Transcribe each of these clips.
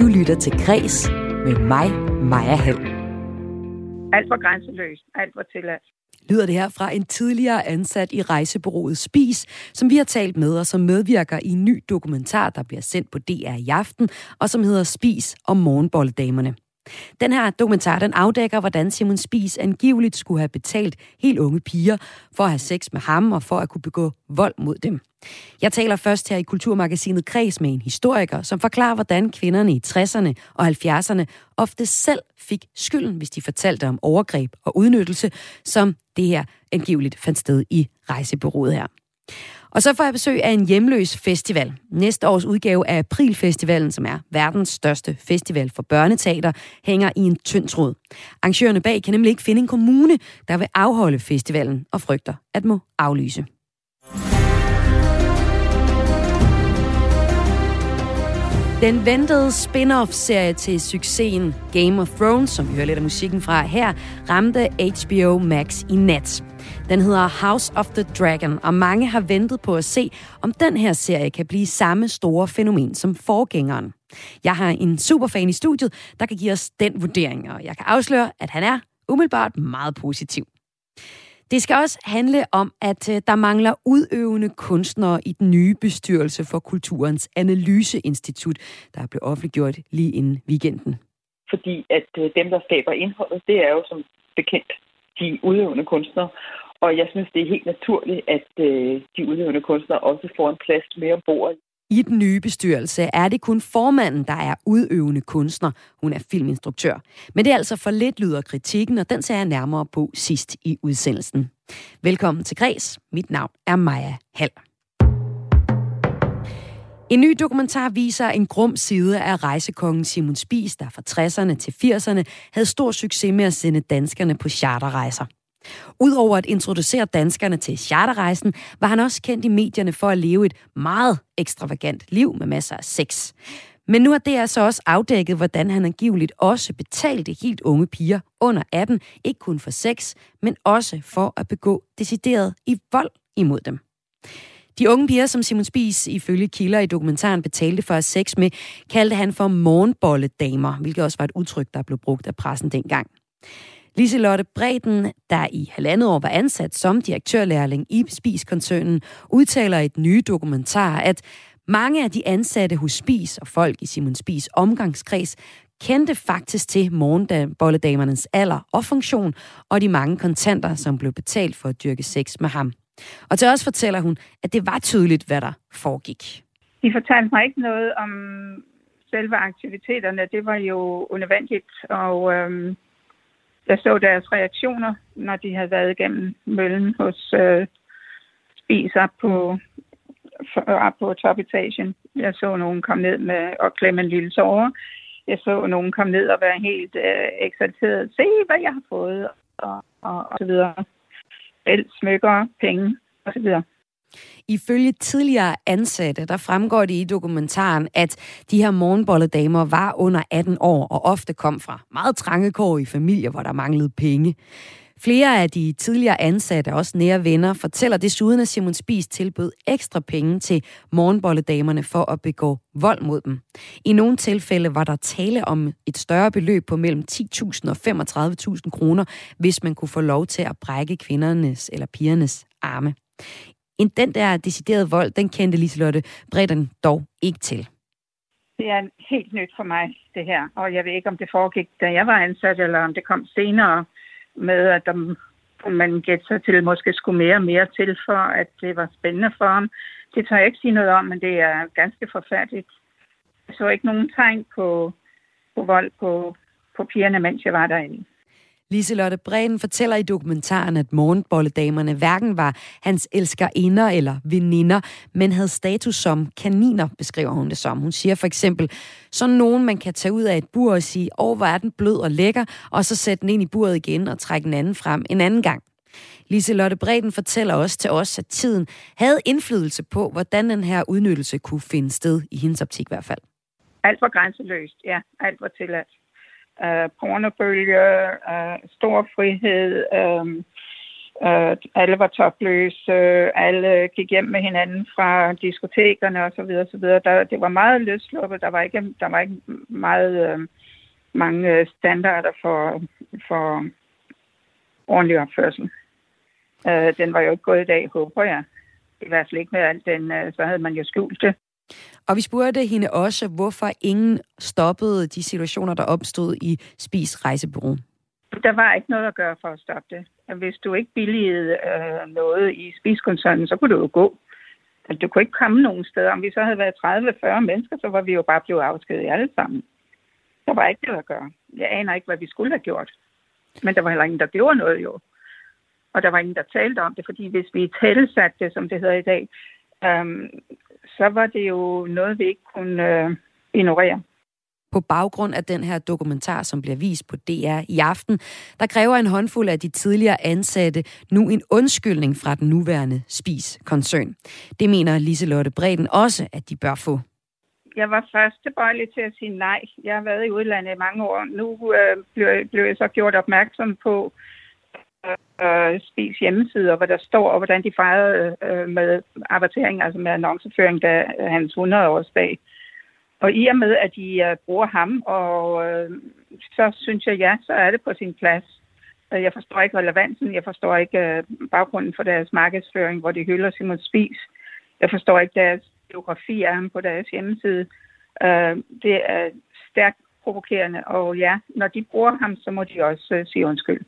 Du lytter til Græs med mig, Maja Hall. Alt var grænseløst. Alt var tilladt. Lyder det her fra en tidligere ansat i rejsebureauet Spis, som vi har talt med og som medvirker i en ny dokumentar, der bliver sendt på DR i aften, og som hedder Spis og morgenbolledamerne. Den her dokumentar den afdækker, hvordan Simon Spies angiveligt skulle have betalt helt unge piger for at have sex med ham og for at kunne begå vold mod dem. Jeg taler først her i Kulturmagasinet Kreds med en historiker, som forklarer, hvordan kvinderne i 60'erne og 70'erne ofte selv fik skylden, hvis de fortalte om overgreb og udnyttelse, som det her angiveligt fandt sted i rejsebureauet her. Og så får jeg besøg af en hjemløs festival. Næste års udgave af Aprilfestivalen, som er verdens største festival for børneteater, hænger i en tynd tråd. Arrangørerne bag kan nemlig ikke finde en kommune, der vil afholde festivalen og frygter at må aflyse. Den ventede spin-off-serie til succesen Game of Thrones, som vi hører lidt af musikken fra her, ramte HBO Max i nat. Den hedder House of the Dragon, og mange har ventet på at se, om den her serie kan blive samme store fænomen som forgængeren. Jeg har en superfan i studiet, der kan give os den vurdering, og jeg kan afsløre, at han er umiddelbart meget positiv. Det skal også handle om, at øh, der mangler udøvende kunstnere i den nye bestyrelse for Kulturens Analyseinstitut, der er blevet offentliggjort lige inden weekenden. Fordi at øh, dem, der skaber indholdet, det er jo som bekendt de udøvende kunstnere. Og jeg synes, det er helt naturligt, at øh, de udøvende kunstnere også får en plads mere ombord i den nye bestyrelse er det kun formanden, der er udøvende kunstner. Hun er filminstruktør. Men det er altså for lidt lyder kritikken, og den ser jeg nærmere på sidst i udsendelsen. Velkommen til Græs. Mit navn er Maja Hall. En ny dokumentar viser en grum side af rejsekongen Simon Spies, der fra 60'erne til 80'erne havde stor succes med at sende danskerne på charterrejser. Udover at introducere danskerne til charterrejsen, var han også kendt i medierne for at leve et meget ekstravagant liv med masser af sex. Men nu har det altså også afdækket, hvordan han angiveligt også betalte helt unge piger under 18, ikke kun for sex, men også for at begå decideret i vold imod dem. De unge piger, som Simon Spies ifølge kilder i dokumentaren betalte for at sex med, kaldte han for morgenbolledamer, hvilket også var et udtryk, der blev brugt af pressen dengang. Liselotte Breden, der i halvandet år var ansat som direktørlærling i Spis-koncernen, udtaler i et nye dokumentar, at mange af de ansatte hos Spis og folk i Simon Spis omgangskreds kendte faktisk til morgenbolledamernes alder og funktion, og de mange kontanter, som blev betalt for at dyrke sex med ham. Og til os fortæller hun, at det var tydeligt, hvad der foregik. De fortalte mig ikke noget om selve aktiviteterne. Det var jo unødvendigt, og øhm, jeg så deres reaktioner, når de havde været igennem møllen hos øh, spiser på, for, på topetagen. Jeg så nogen komme ned med og klemme en lille tårer. Jeg så nogen komme ned og være helt øh, eksalteret. Se, hvad jeg har fået, og, og, og så videre. Alt smykker, penge, og så videre. Ifølge tidligere ansatte, der fremgår det i dokumentaren, at de her morgenbolledamer var under 18 år og ofte kom fra meget trange kår i familier, hvor der manglede penge. Flere af de tidligere ansatte, også nære venner, fortæller desuden, at Simon Spies tilbød ekstra penge til morgenbolledamerne for at begå vold mod dem. I nogle tilfælde var der tale om et større beløb på mellem 10.000 og 35.000 kroner, hvis man kunne få lov til at brække kvindernes eller pigernes arme end den der deciderede vold, den kendte Liselotte Bredden dog ikke til. Det er helt nyt for mig, det her. Og jeg ved ikke, om det foregik, da jeg var ansat, eller om det kom senere med, at de, man gætte sig til, måske skulle mere og mere til, for at det var spændende for ham. Det tør jeg ikke sige noget om, men det er ganske forfærdeligt. Jeg så ikke nogen tegn på, på vold på, på pigerne, mens jeg var derinde. Liselotte Breden fortæller i dokumentaren, at morgenbolledamerne hverken var hans elskerinder eller veninder, men havde status som kaniner, beskriver hun det som. Hun siger for eksempel, sådan nogen, man kan tage ud af et bur og sige, åh, hvor er den blød og lækker, og så sætte den ind i buret igen og trække den anden frem en anden gang. Liselotte Breden fortæller også til os, at tiden havde indflydelse på, hvordan den her udnyttelse kunne finde sted, i hendes optik i hvert fald. Alt var grænseløst, ja. Alt var tilladt øh, pornobølge, øh, stor frihed, øh, Øh, alle var topløse, alle gik hjem med hinanden fra diskotekerne osv. Så videre, så videre. Der, det var meget løsluppet, der var ikke, der var ikke meget øh, mange standarder for, for ordentlig opførsel. Øh, den var jo ikke gået i dag, håber jeg. I hvert fald ikke med alt den, øh, så havde man jo skjult det. Og vi spurgte hende også, hvorfor ingen stoppede de situationer, der opstod i Spis Rejsebureau. Der var ikke noget at gøre for at stoppe det. Hvis du ikke billigede øh, noget i spiskoncernen, så kunne du jo gå. Altså, du kunne ikke komme nogen steder. Om vi så havde været 30-40 mennesker, så var vi jo bare blevet afskediget alle sammen. Der var ikke noget at gøre. Jeg aner ikke, hvad vi skulle have gjort. Men der var heller ingen, der gjorde noget jo. Og der var ingen, der talte om det, fordi hvis vi tællesatte det, som det hedder i dag, øhm, så var det jo noget, vi ikke kunne øh, ignorere. På baggrund af den her dokumentar, som bliver vist på DR i aften, der kræver en håndfuld af de tidligere ansatte nu en undskyldning fra den nuværende Spis-koncern. Det mener Liselotte Breden også, at de bør få. Jeg var først tilbøjelig til at sige nej. Jeg har været i udlandet i mange år. Nu øh, blev, blev jeg så gjort opmærksom på, øh, Øh, spis hjemmesider, hvor der står, og hvordan de fejrede øh, med avertering, altså med annonceføring, da øh, hans 100-årsdag. Og i og med, at de øh, bruger ham, og øh, så synes jeg, ja, så er det på sin plads. Øh, jeg forstår ikke relevansen, jeg forstår ikke øh, baggrunden for deres markedsføring, hvor de hylder Simon Spis. Jeg forstår ikke deres biografi af ham på deres hjemmeside. Øh, det er stærkt provokerende, og ja, når de bruger ham, så må de også øh, sige undskyld.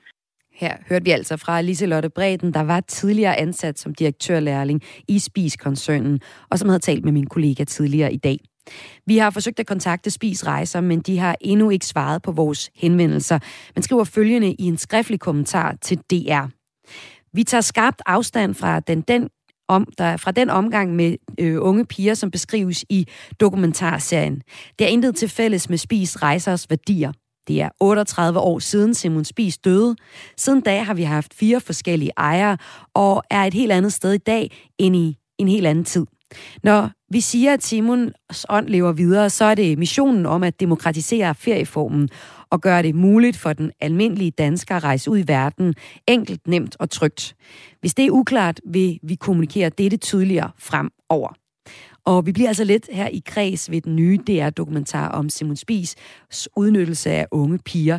Her hørte vi altså fra Liselotte Breden, der var tidligere ansat som direktørlærling i Spis-koncernen, og som havde talt med min kollega tidligere i dag. Vi har forsøgt at kontakte Spis Rejser, men de har endnu ikke svaret på vores henvendelser. Man skriver følgende i en skriftlig kommentar til DR. Vi tager skarpt afstand fra den, den om, der, fra den omgang med øh, unge piger, som beskrives i dokumentarserien. Det er intet til fælles med Spis Rejsers værdier. Det er 38 år siden Simon Spies døde. Siden da har vi haft fire forskellige ejere, og er et helt andet sted i dag end i en helt anden tid. Når vi siger, at Simons ånd lever videre, så er det missionen om at demokratisere ferieformen og gøre det muligt for den almindelige dansker at rejse ud i verden enkelt, nemt og trygt. Hvis det er uklart, vil vi kommunikere dette tydeligere fremover. Og vi bliver altså lidt her i kreds ved den nye DR-dokumentar om Simon Spies udnyttelse af unge piger.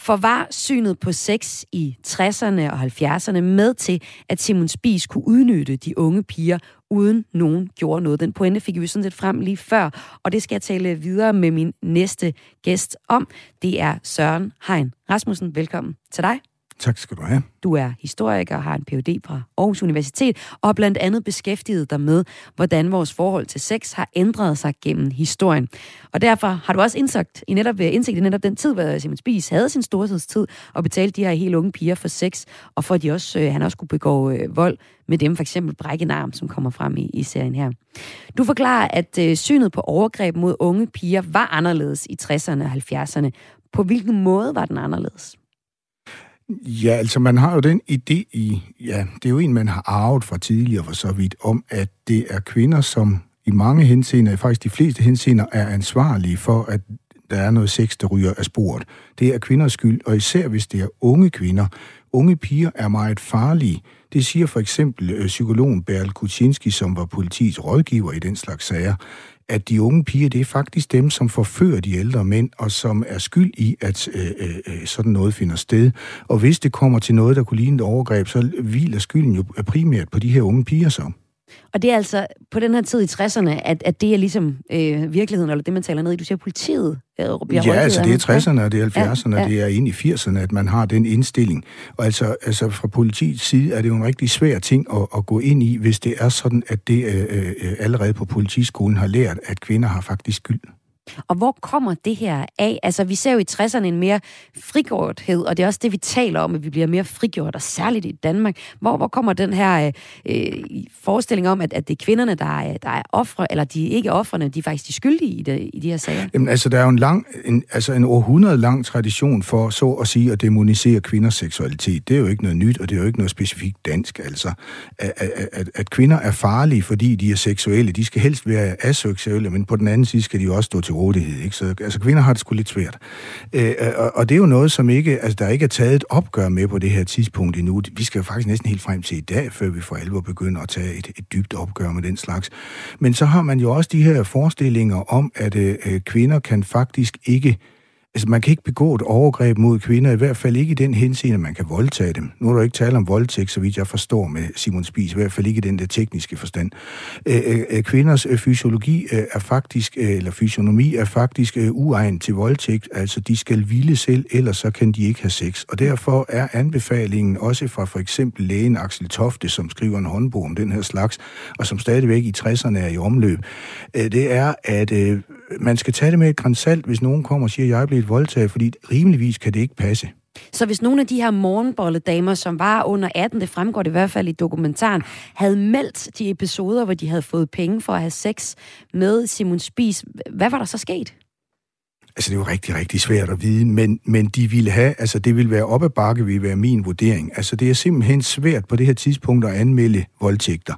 For var synet på sex i 60'erne og 70'erne med til, at Simon Spies kunne udnytte de unge piger, uden nogen gjorde noget? Den pointe fik vi sådan lidt frem lige før, og det skal jeg tale videre med min næste gæst om. Det er Søren Hein Rasmussen. Velkommen til dig. Tak skal du have. Du er historiker og har en Ph.D. fra Aarhus Universitet, og har blandt andet beskæftiget dig med, hvordan vores forhold til sex har ændret sig gennem historien. Og derfor har du også indsigt i netop, øh, indsigt i netop den tid, hvor Simon Spies havde sin storhedstid, og betalte de her helt unge piger for sex, og for at de også, øh, han også kunne begå øh, vold med dem, for eksempel brække en arm, som kommer frem i, i serien her. Du forklarer, at øh, synet på overgreb mod unge piger var anderledes i 60'erne og 70'erne. På hvilken måde var den anderledes? Ja, altså man har jo den idé i, ja, det er jo en, man har arvet fra tidligere for så vidt, om at det er kvinder, som i mange henseender, faktisk de fleste henseender, er ansvarlige for, at der er noget sex, der ryger af sporet. Det er kvinders skyld, og især hvis det er unge kvinder. Unge piger er meget farlige. Det siger for eksempel øh, psykologen Berl Kuczynski, som var politiets rådgiver i den slags sager at de unge piger, det er faktisk dem, som forfører de ældre mænd, og som er skyld i, at øh, øh, øh, sådan noget finder sted. Og hvis det kommer til noget, der kunne ligne et overgreb, så hviler skylden jo primært på de her unge piger så. Og det er altså på den her tid i 60'erne, at, at det er ligesom øh, virkeligheden, eller det, man taler ned i. Du siger, politiet øh, bliver Ja, altså det er 60'erne, og det er 70'erne, ja, ja. det er ind i 80'erne, at man har den indstilling. Og altså, altså fra politiets side er det jo en rigtig svær ting at, at gå ind i, hvis det er sådan, at det øh, øh, allerede på politiskolen har lært, at kvinder har faktisk skyld. Og hvor kommer det her af? Altså, vi ser jo i 60'erne en mere frigjorthed, og det er også det, vi taler om, at vi bliver mere frigjort, og særligt i Danmark. Hvor, hvor kommer den her øh, øh forestilling om, at, at det er kvinderne, der er, der er ofre, eller de er ikke offrene, de er faktisk de skyldige i, det, i de her sager? Jamen, altså, der er jo en lang, en, altså en århundrede lang tradition for så at sige at demonisere kvinders seksualitet. Det er jo ikke noget nyt, og det er jo ikke noget specifikt dansk, altså. At, at, at, kvinder er farlige, fordi de er seksuelle. De skal helst være aseksuelle, men på den anden side skal de jo også stå til til rådighed. Ikke? Så altså, kvinder har det sgu lidt svært. Øh, og, og det er jo noget, som ikke, altså, der ikke er taget et opgør med på det her tidspunkt endnu. Vi skal jo faktisk næsten helt frem til i dag, før vi for alvor begynder at tage et, et dybt opgør med den slags. Men så har man jo også de her forestillinger om, at øh, øh kvinder kan faktisk ikke Altså, man kan ikke begå et overgreb mod kvinder, i hvert fald ikke i den henseende, at man kan voldtage dem. Nu er der ikke tale om voldtægt, så vidt jeg forstår med Simon Spies, i hvert fald ikke i den der tekniske forstand. Øh, kvinders fysiologi øh, er faktisk, øh, eller fysionomi er faktisk øh, uegnet til voldtægt, altså de skal hvile selv, ellers så kan de ikke have sex. Og derfor er anbefalingen også fra for eksempel lægen Axel Tofte, som skriver en håndbog om den her slags, og som stadigvæk i 60'erne er i omløb, det er, at man skal tage det med et grænsalt, hvis nogen kommer og siger, at jeg er blevet voldtaget, fordi rimeligvis kan det ikke passe. Så hvis nogle af de her morgenbolledamer, som var under 18, det fremgår det i hvert fald i dokumentaren, havde meldt de episoder, hvor de havde fået penge for at have sex med Simon Spies, hvad var der så sket? Altså, det er jo rigtig, rigtig svært at vide, men, men de ville have, altså det vil være op ad bakke, vil være min vurdering. Altså, det er simpelthen svært på det her tidspunkt at anmelde voldtægter.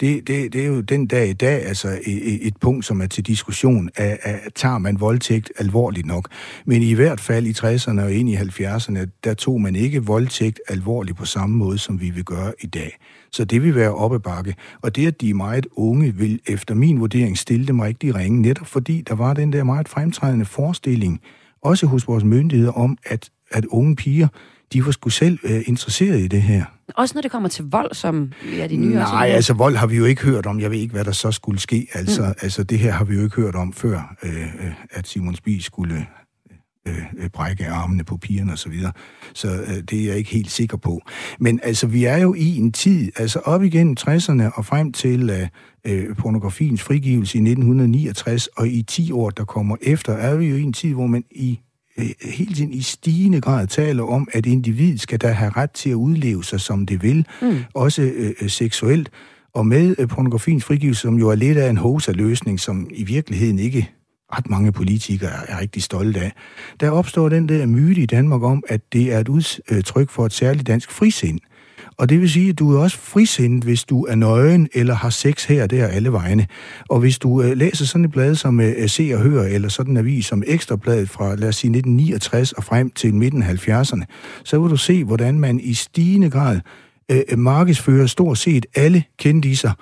Det, det, det er jo den dag i dag, altså et, et punkt, som er til diskussion, at, af, tager man voldtægt alvorligt nok. Men i hvert fald i 60'erne og ind i 70'erne, der tog man ikke voldtægt alvorligt på samme måde, som vi vil gøre i dag. Så det vil være op ad bakke. Og det, at de er meget unge, vil efter min vurdering stille dem rigtig ringe, netop fordi der var den der meget fremtrædende forestilling, også hos vores myndigheder, om, at, at unge piger, de var sgu selv uh, interesseret i det her. Også når det kommer til vold, som er de nye Nej, altså vold har vi jo ikke hørt om. Jeg ved ikke, hvad der så skulle ske. Altså, mm. altså det her har vi jo ikke hørt om før, uh, at Simon Spies skulle Øh, øh, brække armene på pigerne osv. Så, videre. så øh, det er jeg ikke helt sikker på. Men altså, vi er jo i en tid, altså op igennem 60'erne og frem til øh, øh pornografiens frigivelse i 1969, og i 10 år, der kommer efter, er vi jo i en tid, hvor man i øh, hele tiden i stigende grad taler om, at individ skal da have ret til at udleve sig, som det vil, mm. også øh, seksuelt. Og med øh, pornografiens frigivelse, som jo er lidt af en hosa-løsning, som i virkeligheden ikke ret mange politikere er rigtig stolte af, der opstår den der myte i Danmark om, at det er et udtryk for et særligt dansk frisind. Og det vil sige, at du er også frisindet, hvis du er nøgen eller har sex her og der alle vegne. Og hvis du øh, læser sådan et blad som øh, Se og Hør, eller sådan en avis som Ekstrabladet fra, lad os sige, 1969 og frem til midten af 70'erne, så vil du se, hvordan man i stigende grad øh, markedsfører stort set alle kendiser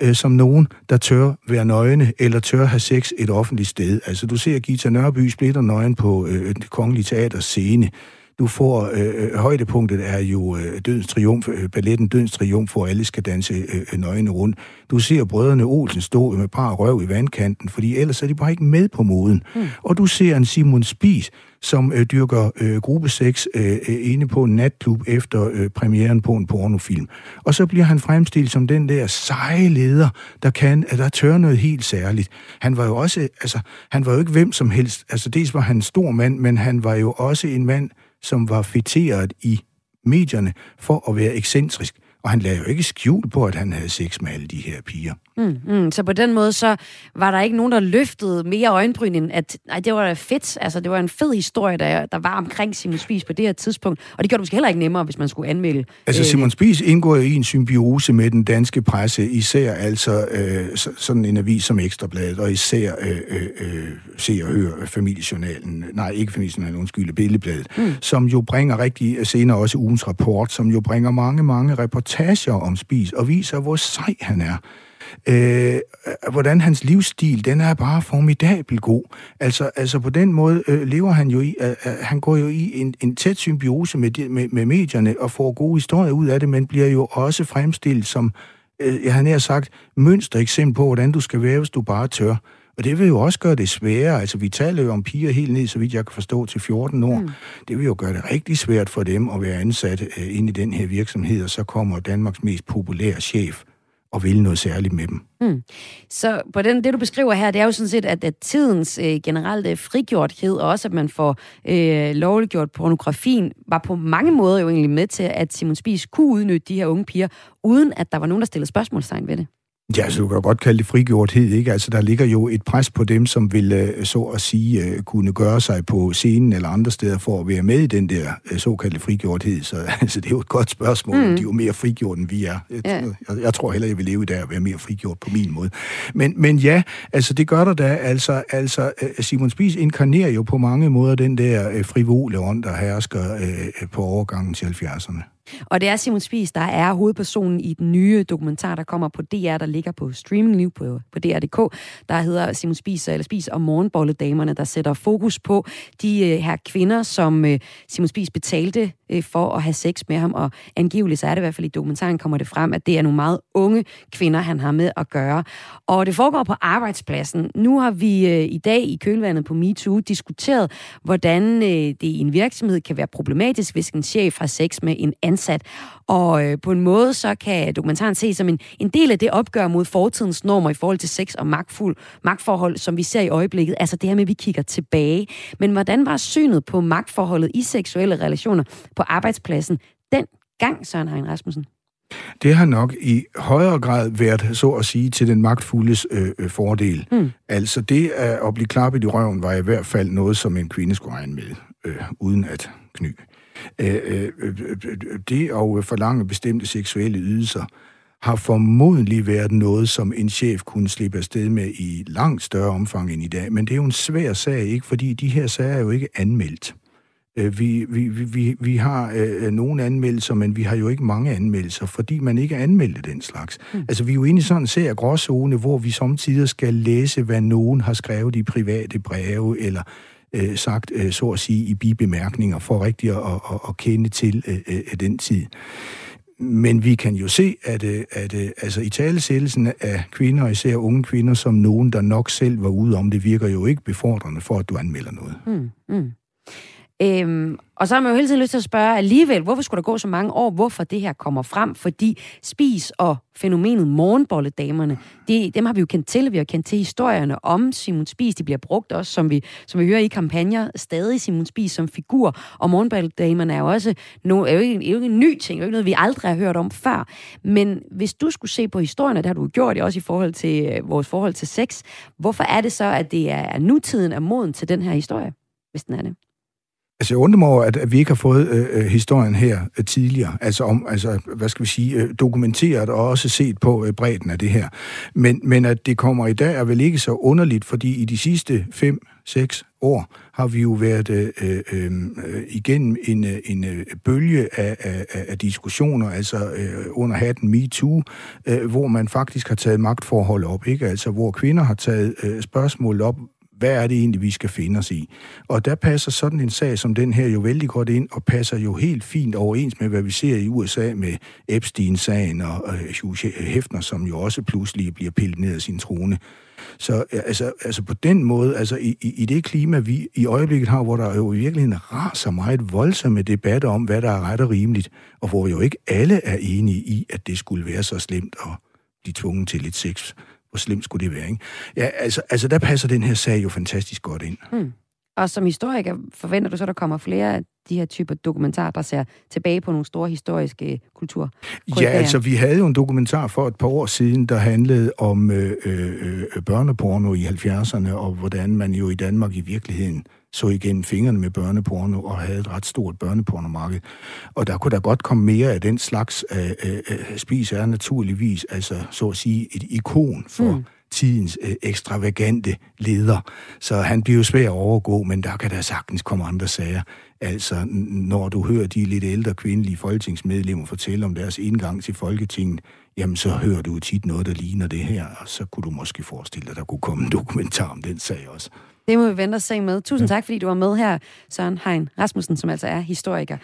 øh, som nogen, der tør være nøgne eller tør have sex et offentligt sted. Altså du ser Gita Nørby splitter nøgen på øh, det kongelige teaters scene. Du får, øh, øh, højdepunktet er jo øh, Dødens Triumf, øh, balletten Dødens Triumf, hvor alle skal danse øh, nøgne rundt. Du ser brødrene Olsen stå med bare røv i vandkanten, fordi ellers er de bare ikke med på moden. Mm. Og du ser en Simon Spies, som øh, dyrker øh, gruppe 6 øh, øh, inde på en natklub efter øh, premieren på en pornofilm. Og så bliver han fremstillet som den der seje leder, der kan, at der tør noget helt særligt. Han var jo også, altså, han var jo ikke hvem som helst. Altså, dels var han en stor mand, men han var jo også en mand, som var fiteret i medierne for at være ekscentrisk. Og han lagde jo ikke skjul på, at han havde sex med alle de her piger. Mm, mm. Så på den måde, så var der ikke nogen, der løftede mere øjenbryn, end at ej, det var fedt. Altså, det var en fed historie, der, der var omkring Simon Spies på det her tidspunkt. Og det gjorde det måske heller ikke nemmere, hvis man skulle anmelde. Altså, øh, Simon Spies indgår i en symbiose med den danske presse, især altså øh, sådan en avis som Ekstrabladet, og især øh, øh, øh Se og Hør Familiejournalen, nej, ikke Familiejournalen, undskyld, Billedbladet, mm. som jo bringer rigtig, senere også ugens rapport, som jo bringer mange, mange reportager om Spis, og viser, hvor sej han er øh, hvordan hans livsstil, den er bare formidabel god. Altså, altså på den måde øh, lever han jo i, øh, øh han går jo i en, en tæt symbiose med, med, med medierne og får gode historier ud af det, men bliver jo også fremstillet som, øh, jeg har nær sagt, mønster eksempel på, hvordan du skal være, hvis du bare tør. Og det vil jo også gøre det sværere. Altså, vi taler jo om piger helt ned, så vidt jeg kan forstå, til 14 år. Mm. Det vil jo gøre det rigtig svært for dem at være ansat øh, ind i den her virksomhed, og så kommer Danmarks mest populære chef og vil noget særligt med dem. Mm. Så på den, det, du beskriver her, det er jo sådan set, at, at tidens øh, generelle frigjorthed, og også at man får øh, lovliggjort pornografien, var på mange måder jo egentlig med til, at Simon Spies kunne udnytte de her unge piger, uden at der var nogen, der stillede spørgsmålstegn ved det. Ja, så altså, du kan godt kalde det frigjorthed, ikke? Altså, der ligger jo et pres på dem, som vil, øh, så at sige, øh, kunne gøre sig på scenen eller andre steder for at være med i den der øh, såkaldte frigjorthed. Så altså, det er jo et godt spørgsmål. Mm. De er jo mere frigjort, end vi er. Jeg, ja. jeg, jeg tror heller, jeg vil leve i dag og være mere frigjort på min måde. Men, men ja, altså, det gør der da. Altså, altså Simon Spies inkarnerer jo på mange måder den der frivole ånd, der hersker øh, på overgangen til 70'erne. Og det er Simon Spies, der er hovedpersonen i den nye dokumentar, der kommer på DR, der ligger på streaming nu på, på DR.dk, der hedder Simon Spies, eller Spies og morgenbolledamerne, der sætter fokus på de øh, her kvinder, som øh, Simon Spies betalte øh, for at have sex med ham, og angiveligt så er det i hvert fald i dokumentaren kommer det frem, at det er nogle meget unge kvinder, han har med at gøre. Og det foregår på arbejdspladsen. Nu har vi øh, i dag i kølvandet på MeToo diskuteret, hvordan øh, det i en virksomhed kan være problematisk, hvis en chef har sex med en ansat. Og øh, på en måde så kan dokumentaren se som en, en del af det opgør mod fortidens normer i forhold til sex og magtfuld, magtforhold, som vi ser i øjeblikket. Altså det her med, at vi kigger tilbage. Men hvordan var synet på magtforholdet i seksuelle relationer på arbejdspladsen den gang, Søren Hein Rasmussen? Det har nok i højere grad været, så at sige, til den magtfuldes øh, øh, fordel. Mm. Altså det at blive klappet i røven var i hvert fald noget, som en kvinde skulle regne med, øh, uden at kny. Øh, øh, øh, det at forlange bestemte seksuelle ydelser har formodentlig været noget, som en chef kunne slippe afsted med i langt større omfang end i dag. Men det er jo en svær sag, ikke? Fordi de her sager er jo ikke anmeldt. Vi, vi, vi, vi har øh, nogle anmeldelser, men vi har jo ikke mange anmeldelser, fordi man ikke anmelder den slags. Mm. Altså, vi er jo inde i sådan en serie gråzone, hvor vi samtidig skal læse, hvad nogen har skrevet i private breve, eller øh, sagt, øh, så at sige, i bibemærkninger, for rigtig at, at, at kende til øh, øh, den tid. Men vi kan jo se, at, øh, at, at altså, i talesættelsen af kvinder, især unge kvinder, som nogen, der nok selv var ude om, det virker jo ikke befordrende for, at du anmelder noget. Mm, mm. Øhm, og så har man jo hele tiden lyst til at spørge alligevel, hvorfor skulle der gå så mange år, hvorfor det her kommer frem? Fordi spis og fænomenet morgenbolledamerne, det, dem har vi jo kendt til. Vi har kendt til historierne om Simon Spis. De bliver brugt også, som vi, som vi hører i kampagner, stadig Simon Spis som figur. Og morgenbolledamerne er jo også no, er jo ikke, er jo ikke en ny ting, er jo ikke noget, vi aldrig har hørt om før. Men hvis du skulle se på historierne, det har du gjort også i forhold til øh, vores forhold til sex, hvorfor er det så, at det er nutiden er moden til den her historie, hvis den er det? Altså, jeg undrer mig over, at, at vi ikke har fået øh, øh, historien her øh, tidligere. Altså, om, altså, hvad skal vi sige, øh, dokumenteret og også set på øh, bredden af det her. Men, men at det kommer i dag er vel ikke så underligt, fordi i de sidste fem, seks år har vi jo været øh, øh, øh, øh igennem en, en bølge af, af, af diskussioner, altså øh, under hatten MeToo, øh, hvor man faktisk har taget magtforhold op, ikke? Altså, hvor kvinder har taget øh, spørgsmål op, hvad er det egentlig, vi skal finde os i? Og der passer sådan en sag som den her jo vældig godt ind, og passer jo helt fint overens med, hvad vi ser i USA med Epstein-sagen og Hugh Hefner, som jo også pludselig bliver pillet ned af sin trone. Så øh, altså, altså på den måde, altså i, i, i det klima, vi i øjeblikket har, hvor der jo i virkeligheden raser meget voldsomme debatter om, hvad der er ret og rimeligt, og hvor jo ikke alle er enige i, at det skulle være så slemt at blive tvunget til lidt sex hvor slemt skulle det være, ikke? Ja, altså, altså der passer den her sag jo fantastisk godt ind. Hmm. Og som historiker forventer du så, der kommer flere af de her typer dokumentarer, der ser tilbage på nogle store historiske kulturer? Ja, altså vi havde jo en dokumentar for et par år siden, der handlede om øh, øh, øh børneporno i 70'erne, og hvordan man jo i Danmark i virkeligheden så igennem fingrene med børneporno og havde et ret stort børnepornomarked. Og der kunne der godt komme mere af den slags. Øh, øh, Spis er naturligvis, altså så at sige, et ikon for mm. tidens øh, ekstravagante leder. Så han bliver jo svær at overgå, men der kan der sagtens komme andre sager. Altså, når du hører de lidt ældre kvindelige folketingsmedlemmer fortælle om deres indgang til Folketinget, jamen så hører du tit noget, der ligner det her, og så kunne du måske forestille dig, at der kunne komme en dokumentar om den sag også. Det må vi vente og se med. Tusind tak, fordi du var med her, Søren Hein Rasmussen, som altså er historiker,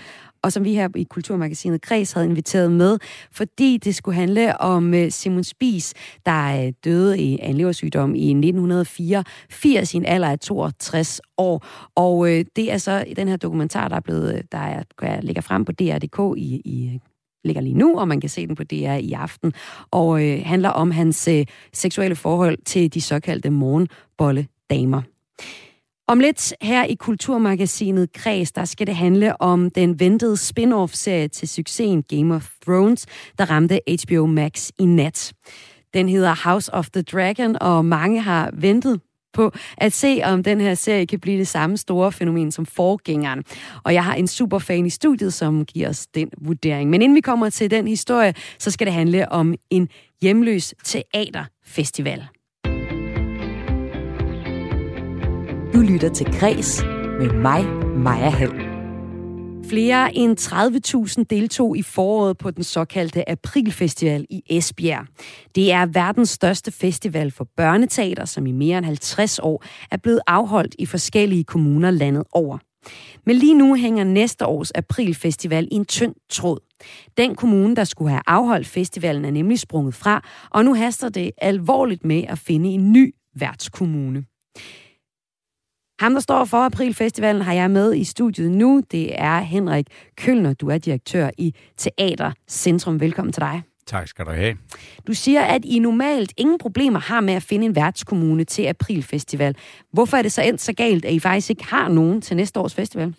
og som vi her i Kulturmagasinet Græs havde inviteret med, fordi det skulle handle om øh, Simon Spies, der øh, døde af en leversygdom i 1984 i en alder af 62 år. Og øh, det er så den her dokumentar, der er blevet, der er, der ligger frem på DR.dk i, i ligger lige nu, og man kan se den på DR i aften, og øh, handler om hans øh, seksuelle forhold til de såkaldte morgenbolle damer. Om lidt her i Kulturmagasinet Kreds, der skal det handle om den ventede spin-off-serie til succesen Game of Thrones, der ramte HBO Max i nat. Den hedder House of the Dragon, og mange har ventet på at se, om den her serie kan blive det samme store fænomen som forgængeren. Og jeg har en superfan i studiet, som giver os den vurdering. Men inden vi kommer til den historie, så skal det handle om en hjemløs teaterfestival. Du lytter til Græs med mig, Maja Hall. Flere end 30.000 deltog i foråret på den såkaldte Aprilfestival i Esbjerg. Det er verdens største festival for børneteater, som i mere end 50 år er blevet afholdt i forskellige kommuner landet over. Men lige nu hænger næste års Aprilfestival i en tynd tråd. Den kommune, der skulle have afholdt festivalen, er nemlig sprunget fra, og nu haster det alvorligt med at finde en ny værtskommune. Ham, der står for Aprilfestivalen, har jeg med i studiet nu. Det er Henrik Kølner. Du er direktør i Teater Centrum. Velkommen til dig. Tak skal du have. Du siger, at I normalt ingen problemer har med at finde en værtskommune til Aprilfestival. Hvorfor er det så endt så galt, at I faktisk ikke har nogen til næste års festival?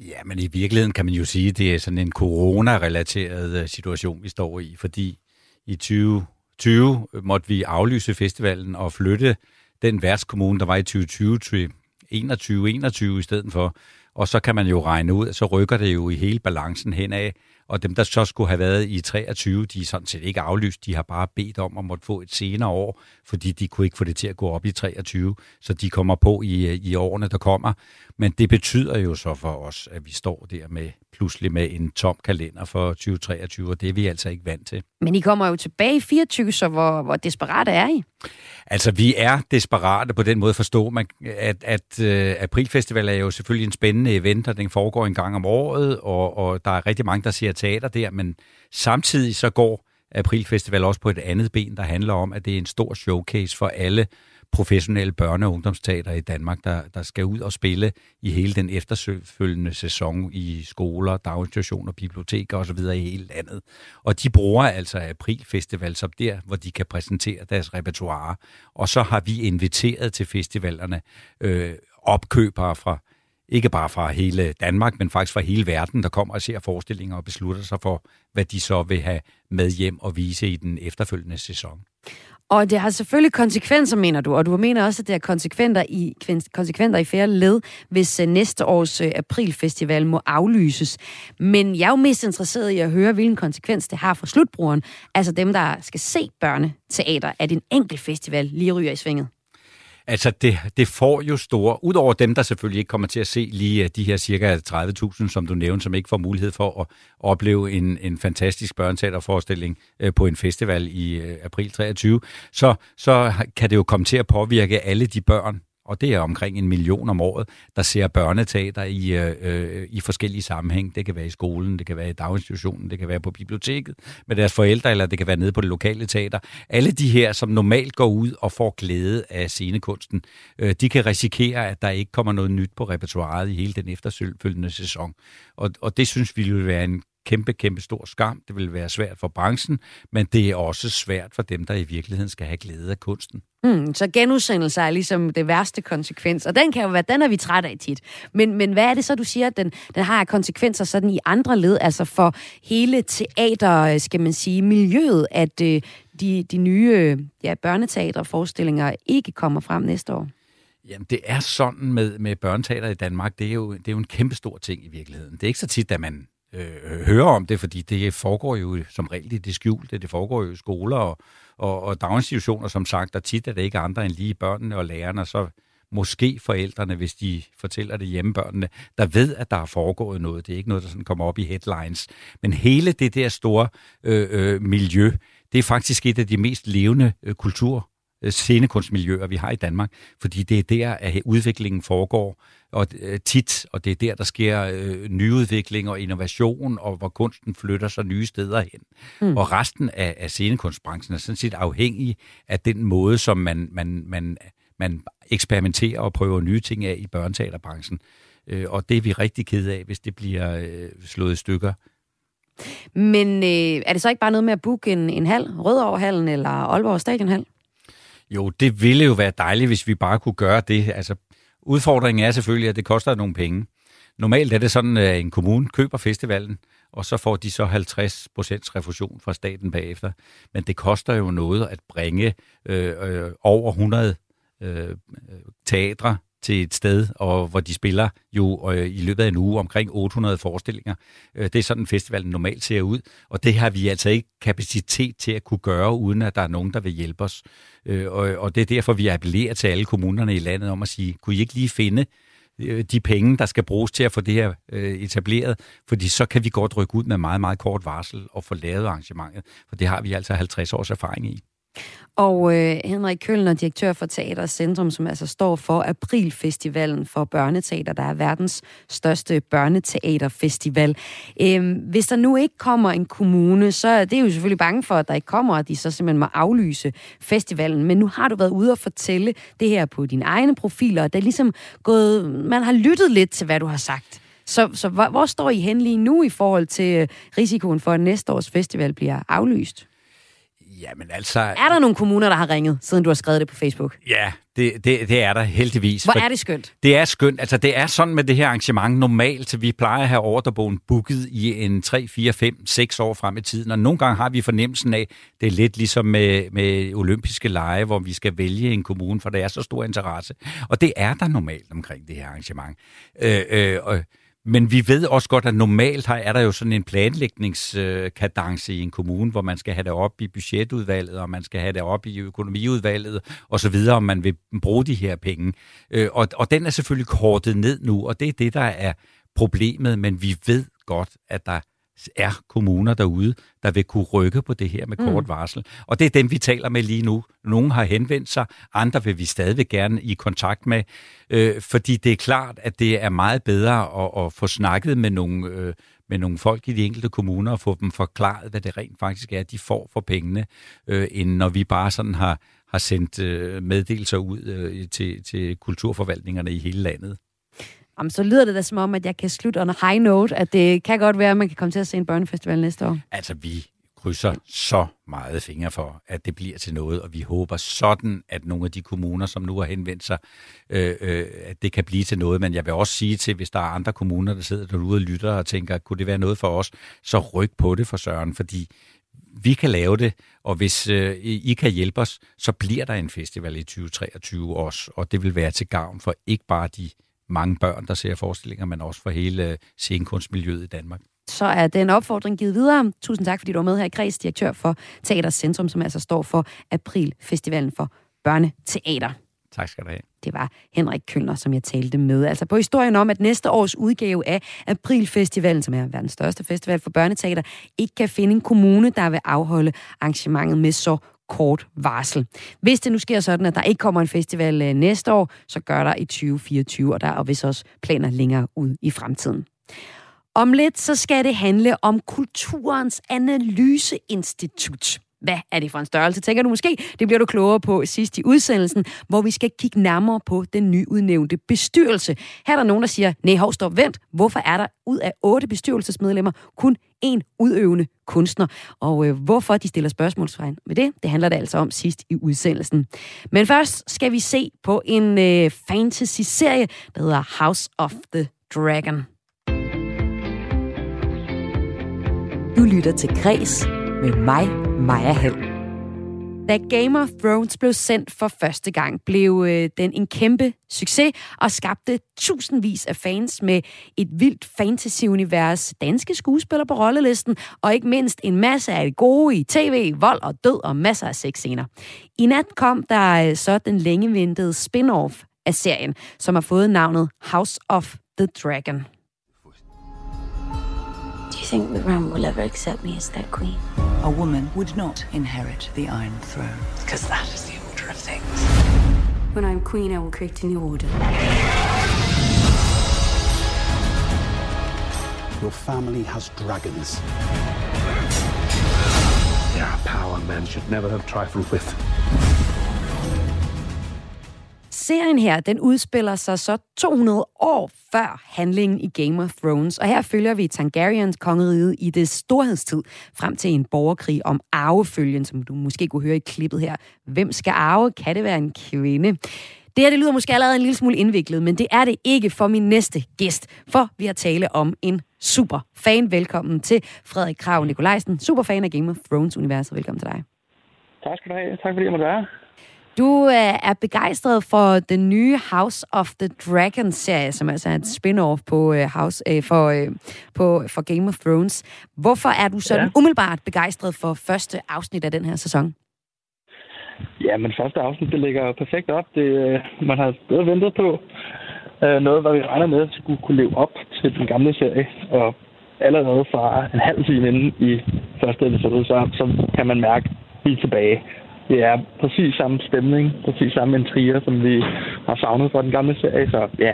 Ja, men i virkeligheden kan man jo sige, at det er sådan en corona-relateret øh, situation, vi står i, fordi i 2020 måtte vi aflyse festivalen og flytte den værtskommune, der var i 2020 til 21-21 i stedet for. Og så kan man jo regne ud, så rykker det jo i hele balancen henad. Og dem, der så skulle have været i 23, de er sådan set ikke aflyst. De har bare bedt om at måtte få et senere år, fordi de kunne ikke få det til at gå op i 23. Så de kommer på i, øh, i årene, der kommer. Men det betyder jo så for os, at vi står der med pludselig med en tom kalender for 2023, og det er vi altså ikke vant til. Men I kommer jo tilbage i 24, så hvor, hvor desperate er I? Altså, vi er desperate på den måde at forstå, man, at, at uh, Aprilfestival er jo selvfølgelig en spændende event, og den foregår en gang om året, og, og der er rigtig mange, der ser teater der, men samtidig så går Aprilfestival også på et andet ben, der handler om, at det er en stor showcase for alle professionelle børne- og ungdomsteater i Danmark, der, der skal ud og spille i hele den efterfølgende sæson i skoler, daginstitutioner, biblioteker osv. i hele landet. Og de bruger altså Aprilfestival som der, hvor de kan præsentere deres repertoire. Og så har vi inviteret til festivalerne øh, opkøbere fra ikke bare fra hele Danmark, men faktisk fra hele verden, der kommer og ser forestillinger og beslutter sig for, hvad de så vil have med hjem og vise i den efterfølgende sæson. Og det har selvfølgelig konsekvenser, mener du, og du mener også, at det har konsekvenser i, konsekvenser i færre led, hvis øh, næste års øh, aprilfestival må aflyses. Men jeg er jo mest interesseret i at høre, hvilken konsekvens det har for slutbrugeren, altså dem, der skal se børneteater, at en enkelt festival lige ryger i svinget. Altså, det, det får jo store, udover dem, der selvfølgelig ikke kommer til at se lige øh, de her cirka 30.000, som du nævnte, som ikke får mulighed for at opleve en, en fantastisk børneteaterforestilling øh, på en festival i øh, april 23, så, så kan det jo komme til at påvirke alle de børn, og det er omkring en million om året, der ser børneteater i, øh, øh, i forskellige sammenhæng. Det kan være i skolen, det kan være i daginstitutionen, det kan være på biblioteket med deres forældre, eller det kan være nede på det lokale teater. Alle de her, som normalt går ud og får glæde af scenekunsten, øh, de kan risikere, at der ikke kommer noget nyt på repertoireet i hele den efterfølgende sæson. Og, og det synes vi vil være en kæmpe, kæmpe stor skam. Det vil være svært for branchen, men det er også svært for dem, der i virkeligheden skal have glæde af kunsten. Mm, så genudsendelse er ligesom det værste konsekvens, og den kan jo være, den er vi træt af tit. Men, men hvad er det så, du siger, at den, den har konsekvenser sådan i andre led, altså for hele teater, skal man sige, miljøet, at øh, de, de nye ja, børneteaterforestillinger ikke kommer frem næste år? Jamen, det er sådan med, med børneteater i Danmark. Det er, jo, det er jo en kæmpe stor ting i virkeligheden. Det er ikke så tit, at man øh, hører om det, fordi det foregår jo som regel i det skjulte. Det foregår jo i skoler og, og, og daginstitutioner, som sagt, og tit er det ikke andre end lige børnene og lærerne, så måske forældrene, hvis de fortæller det hjemmebørnene, der ved, at der er foregået noget. Det er ikke noget, der sådan kommer op i headlines. Men hele det der store øh, øh, miljø, det er faktisk et af de mest levende øh, kultur øh, scenekunstmiljøer, vi har i Danmark, fordi det er der, at udviklingen foregår, og øh, tit, og det er der, der sker øh, nyudvikling og innovation, og hvor kunsten flytter sig nye steder hen. Mm. Og resten af, af scenekunstbranchen er sådan set afhængig af den måde, som man, man, man, man eksperimenterer og prøver nye ting af i børneteaterbranchen. Øh, og det er vi rigtig ked af, hvis det bliver øh, slået i stykker. Men øh, er det så ikke bare noget med at booke en, en hal, Rødovrehallen eller Aalborg Stadionhal? Jo, det ville jo være dejligt, hvis vi bare kunne gøre det. Altså, udfordringen er selvfølgelig, at det koster nogle penge. Normalt er det sådan, at en kommune køber festivalen, og så får de så 50% refusion fra staten bagefter. Men det koster jo noget at bringe øh, øh, over 100 øh, øh, teatre til et sted, og hvor de spiller jo øh, i løbet af en uge omkring 800 forestillinger. Øh, det er sådan, festivalen normalt ser ud, og det har vi altså ikke kapacitet til at kunne gøre, uden at der er nogen, der vil hjælpe os. Øh, og, og det er derfor, vi appellerer til alle kommunerne i landet om at sige, kunne I ikke lige finde øh, de penge, der skal bruges til at få det her øh, etableret, fordi så kan vi godt rykke ud med meget, meget kort varsel og få lavet arrangementet, for det har vi altså 50 års erfaring i. Og øh, Henrik Kølner, direktør for Teater Centrum, som altså står for Aprilfestivalen for Børneteater, der er verdens største børneteaterfestival. Øh, hvis der nu ikke kommer en kommune, så er det jo selvfølgelig bange for, at der ikke kommer, at de så simpelthen må aflyse festivalen. Men nu har du været ude og fortælle det her på dine egne profiler, og det er ligesom gået, man har lyttet lidt til, hvad du har sagt. Så, så hvor, hvor står I hen lige nu i forhold til øh, risikoen for, at næste års festival bliver aflyst? Jamen altså... Er der nogle kommuner, der har ringet, siden du har skrevet det på Facebook? Ja, det, det, det er der heldigvis. Hvor er det skønt? Det er skønt. Altså, det er sådan med det her arrangement normalt, vi plejer at have ordrebogen booket i en 3, 4, 5, 6 år frem i tiden, og nogle gange har vi fornemmelsen af, det er lidt ligesom med, med olympiske lege, hvor vi skal vælge en kommune, for der er så stor interesse. Og det er der normalt omkring det her arrangement. Øh, øh, øh, men vi ved også godt, at normalt her er der jo sådan en planlægningskadence øh, i en kommune, hvor man skal have det op i budgetudvalget, og man skal have det op i økonomiudvalget, og så videre, om man vil bruge de her penge. Øh, og, og den er selvfølgelig kortet ned nu, og det er det, der er problemet, men vi ved godt, at der er kommuner derude, der vil kunne rykke på det her med kort mm. varsel. Og det er dem, vi taler med lige nu. Nogle har henvendt sig, andre vil vi stadig gerne i kontakt med, øh, fordi det er klart, at det er meget bedre at, at få snakket med nogle, øh, med nogle folk i de enkelte kommuner og få dem forklaret, hvad det rent faktisk er, de får for pengene, øh, end når vi bare sådan har, har sendt øh, meddelelser ud øh, til, til kulturforvaltningerne i hele landet. Jamen, så lyder det da som om, at jeg kan slutte on a high note, at det kan godt være, at man kan komme til at se en børnefestival næste år. Altså, vi krydser så meget fingre for, at det bliver til noget, og vi håber sådan, at nogle af de kommuner, som nu har henvendt sig, øh, øh, at det kan blive til noget. Men jeg vil også sige til, hvis der er andre kommuner, der sidder derude og lytter og tænker, kunne det være noget for os, så ryk på det for Søren, fordi vi kan lave det, og hvis øh, I kan hjælpe os, så bliver der en festival i 2023 også, og det vil være til gavn for ikke bare de mange børn, der ser forestillinger, men også for hele scenekunstmiljøet i Danmark. Så er den opfordring givet videre. Tusind tak, fordi du var med her i Kreds, direktør for Teaters Centrum, som altså står for Aprilfestivalen for Børneteater. Tak skal du have. Det var Henrik Kølner, som jeg talte med. Altså på historien om, at næste års udgave af Aprilfestivalen, som er verdens største festival for børneteater, ikke kan finde en kommune, der vil afholde arrangementet med så kort varsel. Hvis det nu sker sådan, at der ikke kommer en festival øh, næste år, så gør der i 2024, og der er vist også planer længere ud i fremtiden. Om lidt så skal det handle om Kulturens Analyseinstitut. Hvad er det for en størrelse, tænker du måske? Det bliver du klogere på sidst i udsendelsen, hvor vi skal kigge nærmere på den nyudnævnte bestyrelse. Her er der nogen, der siger, nej, hov, stop, vent. Hvorfor er der ud af otte bestyrelsesmedlemmer kun en udøvende kunstner? Og øh, hvorfor de stiller spørgsmålstegn med det, det handler det altså om sidst i udsendelsen. Men først skal vi se på en øh, fantasy-serie, der hedder House of the Dragon. Du lytter til Græs med mig, Maja Hall. Da Game of Thrones blev sendt for første gang, blev øh, den en kæmpe succes og skabte tusindvis af fans med et vildt fantasy-univers, danske skuespillere på rollelisten, og ikke mindst en masse af det gode i tv, vold og død og masser af sexscener. I nat kom der øh, så den længe ventede spin-off af serien, som har fået navnet House of the Dragon. think the Ram will ever accept me as their queen? A woman would not inherit the Iron Throne. Because that is the order of things. When I'm queen, I will create a new order. Your family has dragons. They are a power men should never have trifled with. Serien her, den udspiller sig så 200 år før handlingen i Game of Thrones, og her følger vi Targaryens kongerige i det storhedstid, frem til en borgerkrig om arvefølgen, som du måske kunne høre i klippet her. Hvem skal arve? Kan det være en kvinde? Det her det lyder måske allerede en lille smule indviklet, men det er det ikke for min næste gæst, for vi har tale om en super fan. Velkommen til Frederik Krav Nikolajsen, super fan af Game of Thrones-universet. Velkommen til dig. Tak skal du have. Tak fordi jeg måtte være du øh, er begejstret for den nye House of the Dragon-serie, som altså er et spin-off på, øh, House, øh, for, øh, på, for Game of Thrones. Hvorfor er du sådan ja. umiddelbart begejstret for første afsnit af den her sæson? Ja, men første afsnit, det ligger perfekt op. Det, øh, man har både ventet på øh, noget, hvad vi regner med skulle kunne leve op til den gamle serie. Og allerede fra en halv time inden i første episode, så, så kan man mærke, vi er tilbage det er præcis samme stemning, præcis samme intriger, som vi har savnet fra den gamle serie. Så ja,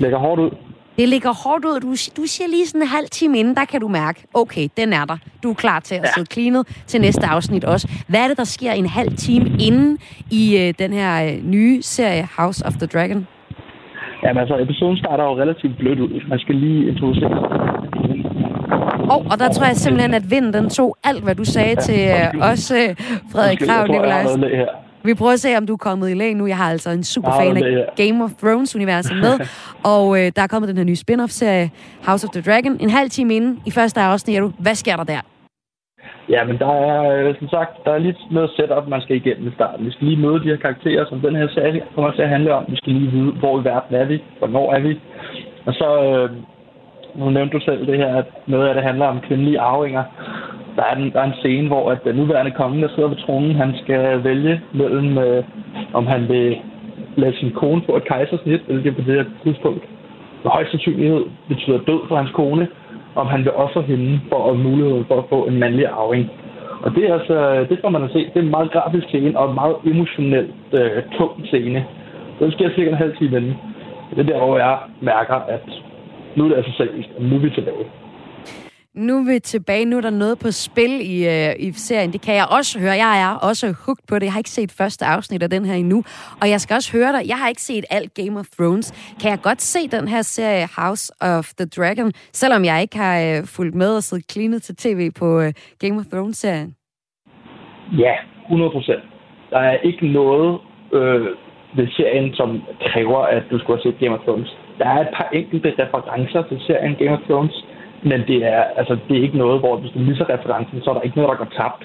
lægger hårdt ud. Det ligger hårdt ud. Du, du siger lige sådan en halv time inden, der kan du mærke, okay, den er der. Du er klar til at ja. sidde cleanet til næste afsnit også. Hvad er det, der sker en halv time inden i øh, den her øh, nye serie House of the Dragon? Jamen altså, episoden starter jo relativt blødt ud. Man skal lige introducere Oh, og der tror jeg simpelthen, at vinden den tog alt, hvad du sagde ja, til uh, os, uh, Frederik Krav, Nikolajs. Vi prøver at se, om du er kommet i læg nu. Jeg har altså en super fan af Game of Thrones-universet med. og uh, der er kommet den her nye spin-off-serie, House of the Dragon. En halv time inden i første afsnit, du, hvad sker der der? Ja, men der er, som sagt, der er lige noget setup, man skal igennem i starten. Vi skal lige møde de her karakterer, som den her serie kommer til at handle om. Vi skal lige vide, hvor i verden er vi, hvornår er vi. Og så, øh, nu nævnte du selv det her, at noget af det handler om kvindelige arvinger. Der er, en, der er en scene, hvor at den nuværende konge, der sidder på tronen, han skal vælge mellem, øh, om han vil lade sin kone få et kejsersnit, hvilket på det her tidspunkt med højst sandsynlighed betyder død for hans kone, om han vil ofre hende for at mulighed for at få en mandlig arving. Og det er altså, det får man at se. Det er en meget grafisk scene og en meget emotionelt øh, tung scene. Den sker cirka en halv time inden. Det er der, hvor jeg mærker, at nu er det altså seriøst, og nu er vi tilbage. Nu er vi tilbage. Nu er der noget på spil i, øh, i serien. Det kan jeg også høre. Jeg er også hooked på det. Jeg har ikke set første afsnit af den her endnu. Og jeg skal også høre dig. Jeg har ikke set alt Game of Thrones. Kan jeg godt se den her serie House of the Dragon, selvom jeg ikke har øh, fulgt med og siddet cleanet til tv på øh, Game of Thrones-serien? Ja, 100 procent. Der er ikke noget øh, ved serien, som kræver, at du skulle have set Game of Thrones. Der er et par enkelte referencer til serien Game of Thrones, men det er, altså, det er ikke noget, hvor hvis du misser referencen, så er der ikke noget, der går tabt.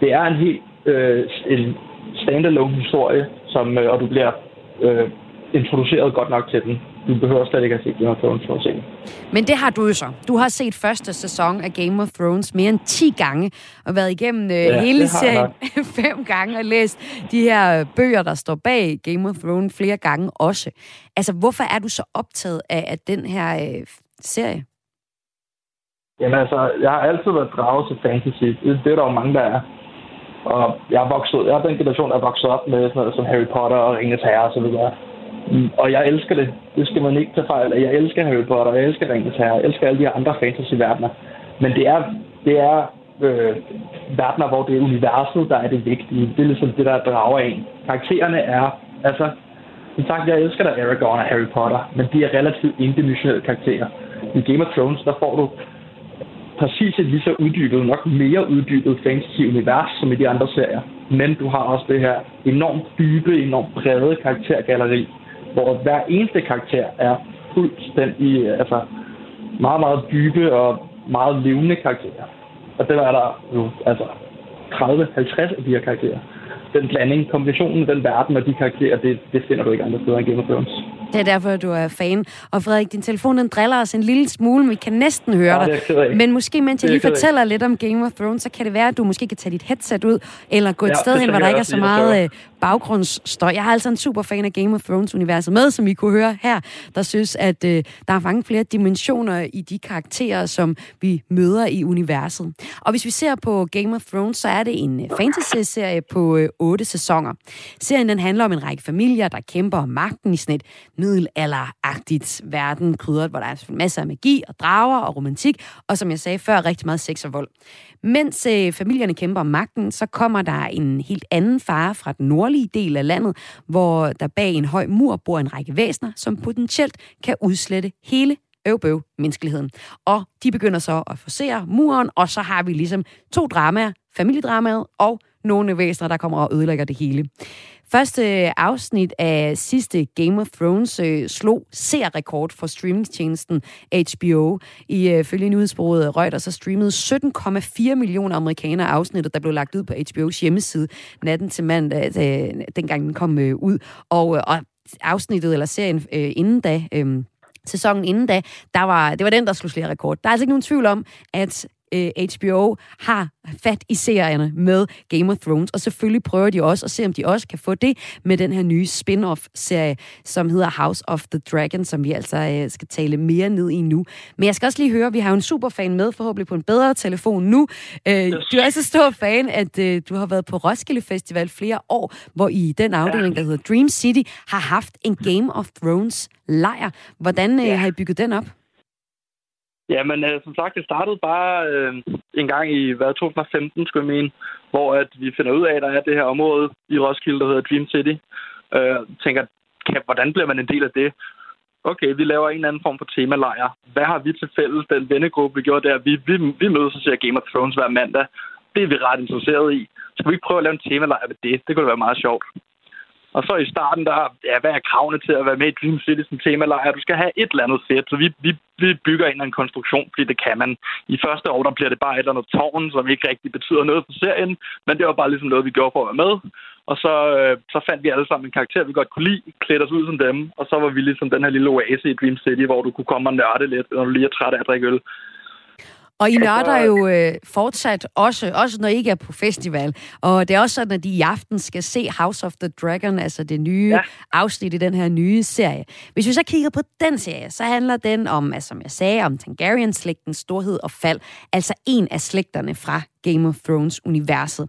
Det er en helt øh, en standalone historie, som, øh, og du bliver øh, introduceret godt nok til den. Du behøver slet ikke at se Game of Thrones for at se Men det har du jo så. Du har set første sæson af Game of Thrones mere end 10 gange, og været igennem øh, ja, hele serien fem gange, og læst de her bøger, der står bag Game of Thrones flere gange også. Altså, hvorfor er du så optaget af, af den her øh, serie? Jamen altså, jeg har altid været draget til fantasy. Det, det er der jo mange, der er. Og jeg er vokset, jeg er den generation, der er vokset op med sådan noget som Harry Potter og Ringens Herre og så videre. Og jeg elsker det. Det skal man ikke tage fejl af. Jeg elsker Harry Potter, jeg elsker Ringens Herre, jeg elsker alle de andre fantasy-verdener. Men det er, det er øh, verdener, hvor det er universet, der er det vigtige. Det er ligesom det, der drager en. Karaktererne er, altså, som sagt, jeg elsker der Aragorn og Harry Potter, men de er relativt indimensionelle karakterer. I Game of Thrones, der får du præcis et lige så uddybet, nok mere uddybet fantasy-univers som i de andre serier. Men du har også det her enormt dybe, enormt brede karaktergalleri, hvor hver eneste karakter er fuldstændig, øh, altså meget, meget dybe og meget levende karakterer. Og det er der jo altså 30-50 af de her karakterer. Den blanding, kombinationen af den verden og de karakterer, det, det finder du ikke andre steder end Game of Thrones. Det er derfor, du er fan. Og Frederik, din telefon den driller os en lille smule, men vi kan næsten høre ja, dig. Men måske, mens jeg lige fortæller lidt om Game of Thrones, så kan det være, at du måske kan tage dit headset ud, eller gå et ja, sted hen, hvor der ikke er så meget øh, baggrundsstøj. Jeg har altså en super fan af Game of Thrones-universet med, som I kunne høre her, der synes, at øh, der er mange flere dimensioner i de karakterer, som vi møder i universet. Og hvis vi ser på Game of Thrones, så er det en øh, fantasy-serie på øh, otte sæsoner. Serien den handler om en række familier, der kæmper om magten i sådan et middelalderagtigt verden, krydret, hvor der er masser af magi og drager og romantik, og som jeg sagde før, rigtig meget sex og vold. Mens øh, familierne kæmper om magten, så kommer der en helt anden fare fra den nordlige del af landet, hvor der bag en høj mur bor en række væsener, som potentielt kan udslette hele øvbøv menneskeligheden. Og de begynder så at forsere muren, og så har vi ligesom to dramaer, familiedramaet og nogle væsener, der kommer og ødelægger det hele. Første afsnit af sidste Game of Thrones øh, slog seerrekord for streamingtjenesten HBO. I øh, følge nyhedsbureauet Reuters så streamede 17,4 millioner amerikanere afsnittet, der blev lagt ud på HBO's hjemmeside natten til mandag, øh, dengang den kom øh, ud. Og, øh, og afsnittet eller serien øh, inden da... Øh, sæsonen inden da, der var, det var den, der slog flere rekord. Der er altså ikke nogen tvivl om, at øh, HBO har fat i serierne med Game of Thrones, og selvfølgelig prøver de også at se, om de også kan få det med den her nye spin-off-serie, som hedder House of the Dragon, som vi altså øh, skal tale mere ned i nu. Men jeg skal også lige høre, vi har jo en superfan med, forhåbentlig på en bedre telefon nu. Øh, du er så stor fan, at øh, du har været på Roskilde Festival flere år, hvor i den afdeling, der hedder Dream City, har haft en Game of Thrones lejr. Hvordan øh, har I bygget den op? Jamen, øh, som sagt, det startede bare øh, en gang i hvad, 2015, skulle jeg mene, hvor at vi finder ud af, at der er det her område i Roskilde, der hedder Dream City. Øh, tænker, kan, hvordan bliver man en del af det? Okay, vi laver en eller anden form for temalejr. Hvad har vi til fælles, den vennegruppe, vi gjorde der? Vi, vi, vi mødes og ser Game of Thrones hver mandag. Det er vi ret interesseret i. Skal vi ikke prøve at lave en temalejr ved det? Det kunne være meget sjovt. Og så i starten, der, ja, hvad er kravene til at være med i Dream City som temalejr? Du skal have et eller andet sæt, så vi, vi, vi bygger en eller anden konstruktion, fordi det kan man. I første år, der bliver det bare et eller andet tårn, som ikke rigtig betyder noget for serien, men det var bare ligesom noget, vi gjorde for at være med. Og så, øh, så fandt vi alle sammen en karakter, vi godt kunne lide, klædte os ud som dem, og så var vi ligesom den her lille oase i Dream City, hvor du kunne komme og nørde lidt, når du lige er træt af at drikke øl. Og I nørder jo øh, fortsat også, også når I ikke er på festival. Og det er også sådan, at I i aften skal se House of the Dragon, altså det nye ja. afsnit i den her nye serie. Hvis vi så kigger på den serie, så handler den om, altså, som jeg sagde, om Targaryen-slægtens storhed og fald. Altså en af slægterne fra Game of Thrones-universet.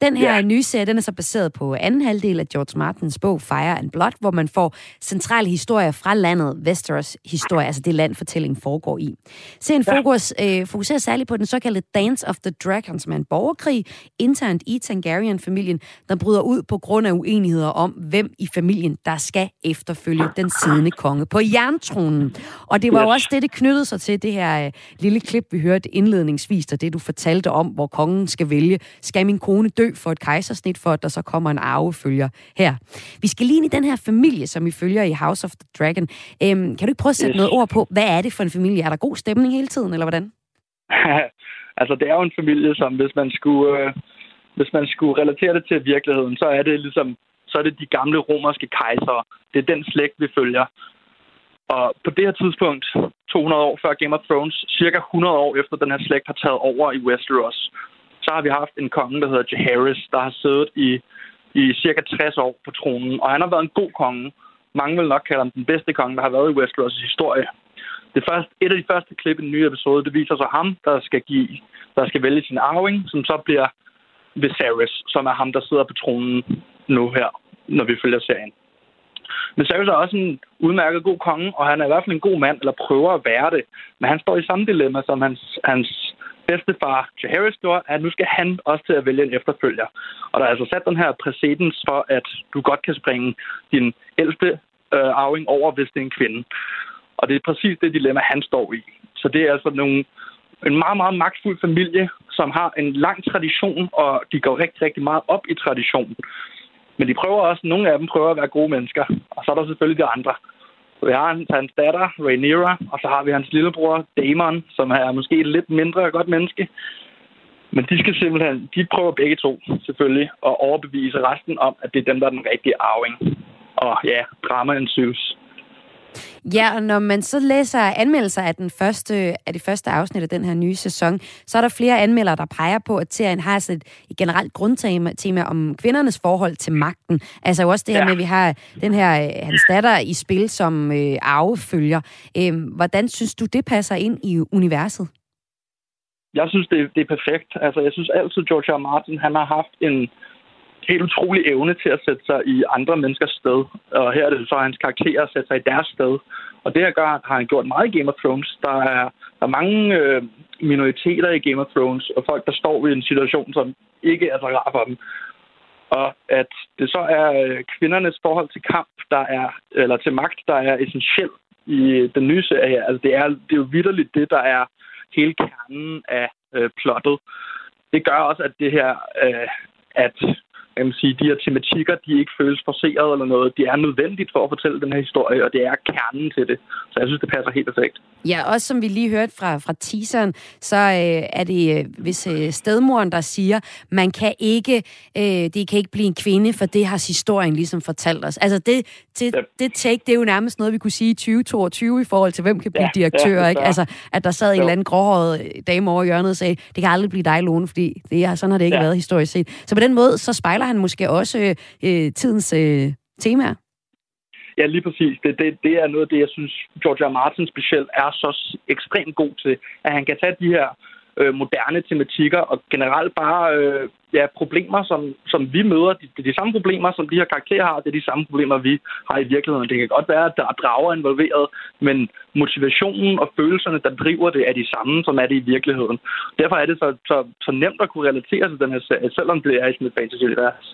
Den her yeah. nye serie, den er så baseret på anden halvdel af George Martins bog Fire and Blood, hvor man får centrale historier fra landet, Westeros historie, altså det land, fortællingen foregår i. Serien ja. fokus, øh, fokuserer særligt på den såkaldte Dance of the Dragon, som er en borgerkrig internt i Targaryen-familien, der bryder ud på grund af uenigheder om, hvem i familien, der skal efterfølge den siddende konge på jerntronen. Og det var jo også det, det knyttede sig til, det her øh, lille klip, vi hørte indledningsvis, og det du fortalte om, hvor kongen skal vælge, skal min kone dø for et kejsersnit, for at der så kommer en arvefølger her. Vi skal lige ind i den her familie, som vi følger i House of the Dragon. Øhm, kan du ikke prøve at sætte yes. noget ord på, hvad er det for en familie? Er der god stemning hele tiden, eller hvordan? altså, det er jo en familie, som hvis man skulle... Øh hvis man skulle relatere det til virkeligheden, så er det ligesom så er det de gamle romerske kejsere. Det er den slægt, vi følger. Og på det her tidspunkt, 200 år før Game of Thrones, cirka 100 år efter den her slægt har taget over i Westeros, så har vi haft en konge, der hedder Jaehaerys, der har siddet i, i cirka 60 år på tronen. Og han har været en god konge. Mange vil nok kalde ham den bedste konge, der har været i Westeros' historie. Det første, et af de første klip i den nye episode, det viser så ham, der skal, give, der skal vælge sin arving, som så bliver Viserys, som er ham, der sidder på tronen nu her, når vi følger serien. Viserys er også en udmærket god konge, og han er i hvert fald en god mand, eller prøver at være det. Men han står i samme dilemma som hans, hans bedstefar Jaehaerys gjorde, at nu skal han også til at vælge en efterfølger. Og der er altså sat den her præcedens for, at du godt kan springe din ældste øh, arving over, hvis det er en kvinde. Og det er præcis det dilemma, han står i. Så det er altså nogle, en meget, meget magtfuld familie, som har en lang tradition, og de går rigtig, rigtig meget op i traditionen. Men de prøver også, nogle af dem prøver at være gode mennesker, og så er der selvfølgelig de andre. Vi har hans, hans datter, Rhaenyra, og så har vi hans lillebror, Daemon, som er måske et lidt mindre godt menneske. Men de skal simpelthen, de prøver begge to selvfølgelig at overbevise resten om, at det er dem, der er den rigtige arving. Og ja, drama ensues. Ja, og når man så læser anmeldelser af, den første, af det første afsnit af den her nye sæson, så er der flere anmeldere, der peger på, at serien har altså et, et generelt grundtema tema om kvindernes forhold til magten. Altså også det her ja. med, at vi har den her, øh, hans datter i spil som øh, arvefølger. Øh, hvordan synes du, det passer ind i universet? Jeg synes, det, det er perfekt. Altså, jeg synes altid, George R. Martin, han har haft en, helt utrolig evne til at sætte sig i andre menneskers sted. Og her er det så hans karakterer at sætte sig i deres sted. Og det her gør, har han gjort meget i Game of Thrones. Der er, der er mange øh, minoriteter i Game of Thrones, og folk, der står i en situation, som ikke er så rar for dem. Og at det så er øh, kvindernes forhold til kamp, der er, eller til magt, der er essentiel i den nye serie her. Altså det er, det er jo vidderligt det, der er hele kernen af øh, plottet. Det gør også, at det her øh, at jeg vil sige, de her tematikker, de ikke føles forseret eller noget. Det er nødvendigt for at fortælle den her historie, og det er kernen til det. Så jeg synes, det passer helt perfekt. Ja, også som vi lige hørte fra, fra teaseren, så øh, er det øh, hvis øh, stedmoren, der siger, man kan ikke, øh, det kan ikke blive en kvinde, for det har historien ligesom fortalt os. Altså det, det, ja. det take, det er jo nærmest noget, vi kunne sige i 2022 i forhold til, hvem kan blive ja, direktør, ja, ikke? Altså, at der sad en eller anden gråhåret dame over hjørnet og sagde, det kan aldrig blive dig, Lone, fordi det er, sådan har det ikke ja. været historisk set. Så på den måde, så spejler han måske også øh, øh tidens øh, temaer. Ja, lige præcis. Det, det, det er noget af det, jeg synes, George R. Martin specielt er så ekstremt god til. At han kan tage de her øh, moderne tematikker og generelt bare øh, ja, problemer, som, som vi møder. Det er de samme problemer, som de her karakterer har. Det er de samme problemer, vi har i virkeligheden. Det kan godt være, at der er drager involveret, men motivationen og følelserne, der driver det, er de samme, som er det i virkeligheden. Derfor er det så, så, så nemt at kunne relatere til den her serie, selvom det er i sådan et fantasy-univers.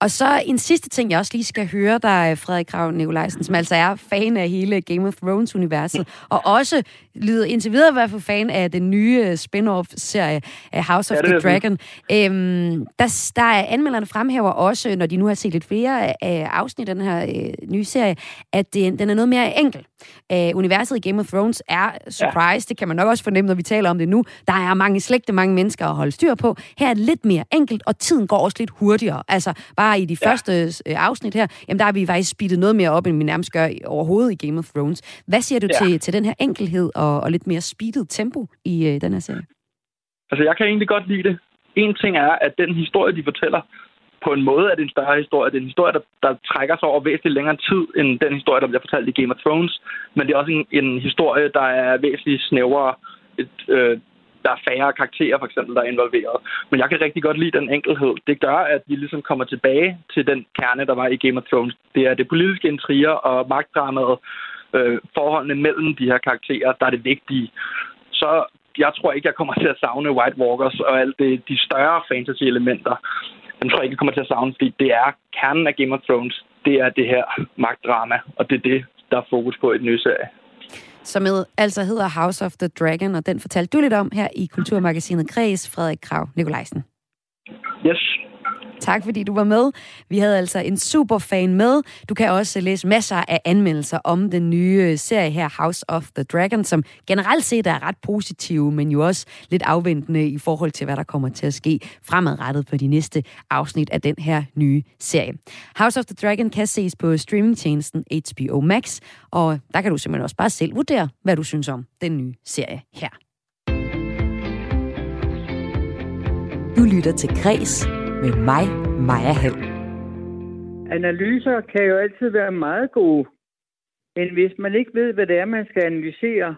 Og så en sidste ting, jeg også lige skal høre dig, Frederik Krav Nikolajsen, som altså er fan af hele Game of Thrones-universet, og også lyder indtil videre i hvert fald fan af den nye spin-off-serie House of ja, the Dragon. Øhm, der, der er anmelderne fremhæver også, når de nu har set lidt flere af afsnit af den her øh, nye serie, at det, den er noget mere enkel. Øh, universet i Game of Thrones er surprise, ja. det kan man nok også fornemme, når vi taler om det nu. Der er mange slægte, mange mennesker at holde styr på. Her er det lidt mere enkelt, og tiden går også lidt hurtigere. Altså, bare i de ja. første øh, afsnit her, jamen der har vi faktisk speedet noget mere op, end vi nærmest gør overhovedet i Game of Thrones. Hvad siger du ja. til, til den her enkelhed og, og lidt mere speedet tempo i øh, den her serie? Altså, jeg kan egentlig godt lide det. En ting er, at den historie, de fortæller, på en måde er det en større historie. Det er en historie, der, der trækker sig over væsentligt længere tid, end den historie, der bliver fortalt i Game of Thrones. Men det er også en, en historie, der er væsentligt snævrere. Et, øh, der er færre karakterer, for eksempel, der er involveret. Men jeg kan rigtig godt lide den enkelhed. Det gør, at vi ligesom kommer tilbage til den kerne, der var i Game of Thrones. Det er det politiske intriger og magtdramaet, øh, forholdene mellem de her karakterer, der er det vigtige. Så jeg tror ikke, jeg kommer til at savne White Walkers og alt det, de større fantasy-elementer. Den tror jeg ikke, jeg kommer til at savne, fordi det er kernen af Game of Thrones. Det er det her magtdrama, og det er det, der er fokus på i den nye serie som altså hedder House of the Dragon, og den fortalte du lidt om her i Kulturmagasinet Kreds, Frederik Krav Nikolajsen. Yes. Tak fordi du var med. Vi havde altså en super fan med. Du kan også læse masser af anmeldelser om den nye serie her, House of the Dragon, som generelt set er ret positive, men jo også lidt afventende i forhold til, hvad der kommer til at ske fremadrettet på de næste afsnit af den her nye serie. House of the Dragon kan ses på streamingtjenesten HBO Max, og der kan du simpelthen også bare selv vurdere, hvad du synes om den nye serie her. Du lytter til Græs med mig, Maja Hall. Analyser kan jo altid være meget gode, men hvis man ikke ved, hvad det er, man skal analysere,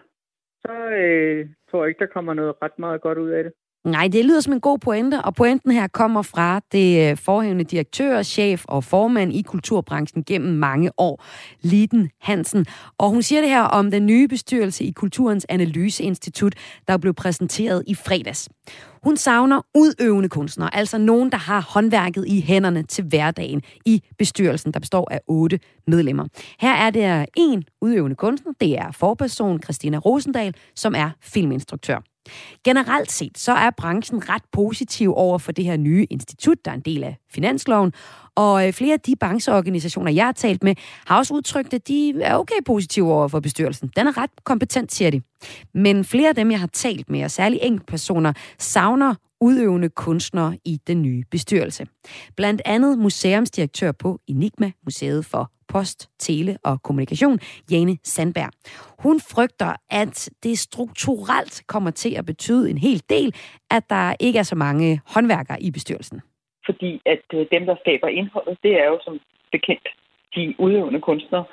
så øh, tror jeg ikke, der kommer noget ret meget godt ud af det. Nej, det lyder som en god pointe, og pointen her kommer fra det øh, forhævende direktør, chef og formand i kulturbranchen gennem mange år, Liden Hansen. Og hun siger det her om den nye bestyrelse i Kulturens Analyseinstitut, der blev præsenteret i fredags. Hun savner udøvende kunstnere, altså nogen, der har håndværket i hænderne til hverdagen i bestyrelsen, der består af otte medlemmer. Her er der en udøvende kunstner, det er forperson Christina Rosendal, som er filminstruktør. Generelt set så er branchen ret positiv over for det her nye institut, der er en del af finansloven, og øh, flere af de brancheorganisationer, jeg har talt med, har også udtrykt, at de er okay positive over for bestyrelsen. Den er ret kompetent, siger de. Men flere af dem, jeg har talt med, og særligt personer, savner udøvende kunstnere i den nye bestyrelse. Blandt andet museumsdirektør på Enigma, Museet for Post, Tele og Kommunikation, Jane Sandberg. Hun frygter, at det strukturelt kommer til at betyde en hel del, at der ikke er så mange håndværkere i bestyrelsen. Fordi at øh, dem, der skaber indholdet, det er jo som bekendt de udøvende kunstnere.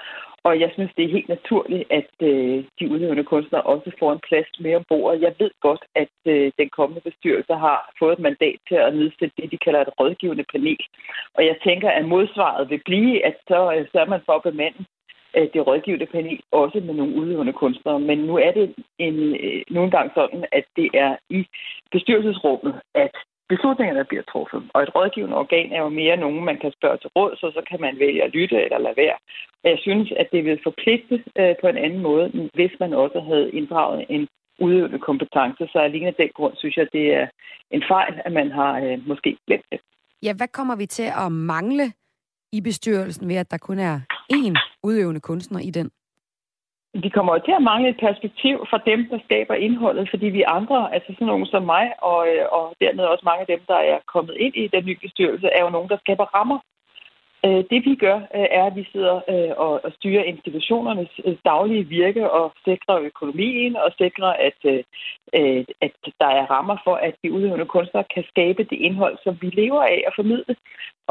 Og jeg synes, det er helt naturligt, at øh, de udøvende kunstnere også får en plads mere om bordet. Jeg ved godt, at øh, den kommende bestyrelse har fået et mandat til at nedsætte det, de kalder et rådgivende panel. Og jeg tænker, at modsvaret vil blive, at så øh, sørger man for at bemande øh, det rådgivende panel også med nogle udøvende kunstnere. Men nu er det en, øh, nogle gange sådan, at det er i bestyrelsesrummet, at beslutningerne bliver truffet. Og et rådgivende organ er jo mere nogen, man kan spørge til råd, så så kan man vælge at lytte eller lade være. Og jeg synes, at det ville forpligte øh, på en anden måde, hvis man også havde inddraget en udøvende kompetence. Så alene af den grund synes jeg, det er en fejl, at man har øh, måske glemt det. Ja, hvad kommer vi til at mangle i bestyrelsen ved, at der kun er én udøvende kunstner i den? Vi kommer til at mangle et perspektiv fra dem, der skaber indholdet, fordi vi andre, altså sådan nogen som mig, og, øh, og dermed også mange af dem, der er kommet ind i den nye bestyrelse, er jo nogen, der skaber rammer øh, det vi gør, øh, er, at vi sidder og, og styrer institutionernes daglige virke og sikrer økonomien og sikrer, at, at der er rammer for, at de udøvende kunstnere kan skabe det indhold, som vi lever af og formidle.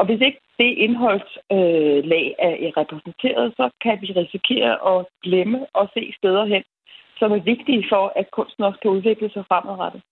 Og hvis ikke det indholdslag øh, er repræsenteret, så kan vi risikere at glemme og se steder hen, som er vigtige for, at kunsten også kan udvikle sig fremadrettet.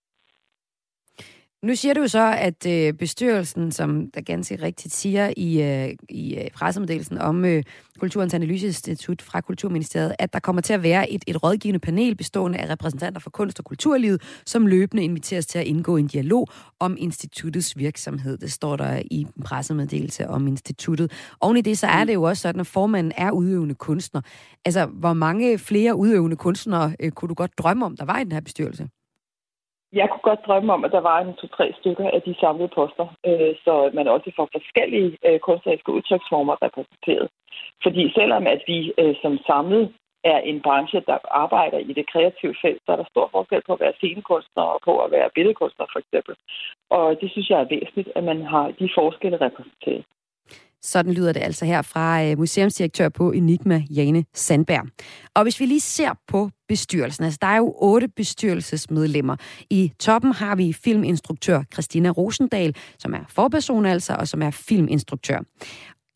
Nu siger du så, at øh, bestyrelsen, som der ganske rigtigt siger i, øh, i øh, pressemeddelelsen om øh, Kulturens Analyseinstitut fra Kulturministeriet, at der kommer til at være et, et rådgivende panel bestående af repræsentanter for kunst- og kulturlivet, som løbende inviteres til at indgå en dialog om instituttets virksomhed. Det står der i en pressemeddelelse om instituttet. Oven i det, så er det jo også sådan, at formanden er udøvende kunstner. Altså, hvor mange flere udøvende kunstnere øh, kunne du godt drømme om, der var i den her bestyrelse? Jeg kunne godt drømme om, at der var en to-tre stykker af de samlede poster, øh, så man også får forskellige øh, kunstneriske udtryksformer repræsenteret. Fordi selvom at vi øh, som samlet er en branche, der arbejder i det kreative felt, så er der stor forskel på at være scenekunstner og på at være billedkunstner for eksempel. Og det synes jeg er væsentligt, at man har de forskelle repræsenteret. Sådan lyder det altså her fra øh, museumsdirektør på Enigma, Jane Sandberg. Og hvis vi lige ser på bestyrelsen, altså der er jo otte bestyrelsesmedlemmer. I toppen har vi filminstruktør Christina Rosendal, som er forperson altså, og som er filminstruktør.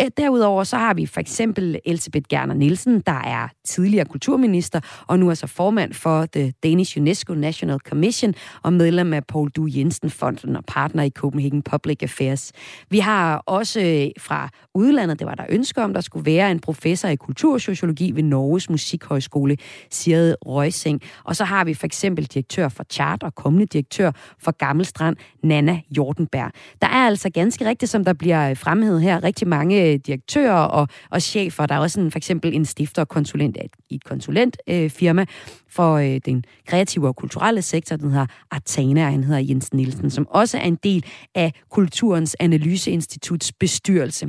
Øh, derudover så har vi for eksempel Elisabeth Gerner Nielsen, der er tidligere kulturminister og nu er så formand for The Danish UNESCO National Commission og medlem af Paul Du Jensen Fonden og partner i Copenhagen Public Affairs. Vi har også øh, fra udlandet, det var der ønske om, der skulle være en professor i kultursociologi ved Norges Musikhøjskole, Sirede Røysing. Og så har vi for eksempel direktør for Chart og kommende direktør for Gammelstrand, Nana Jordenberg. Der er altså ganske rigtigt, som der bliver fremhævet her, rigtig mange direktører og, og chefer. Der er også en, for eksempel en stifter og konsulent i et konsulentfirma øh, for øh, den kreative og kulturelle sektor, den hedder Artana, og han hedder Jens Nielsen, som også er en del af Kulturens Analyseinstituts bestyrelse.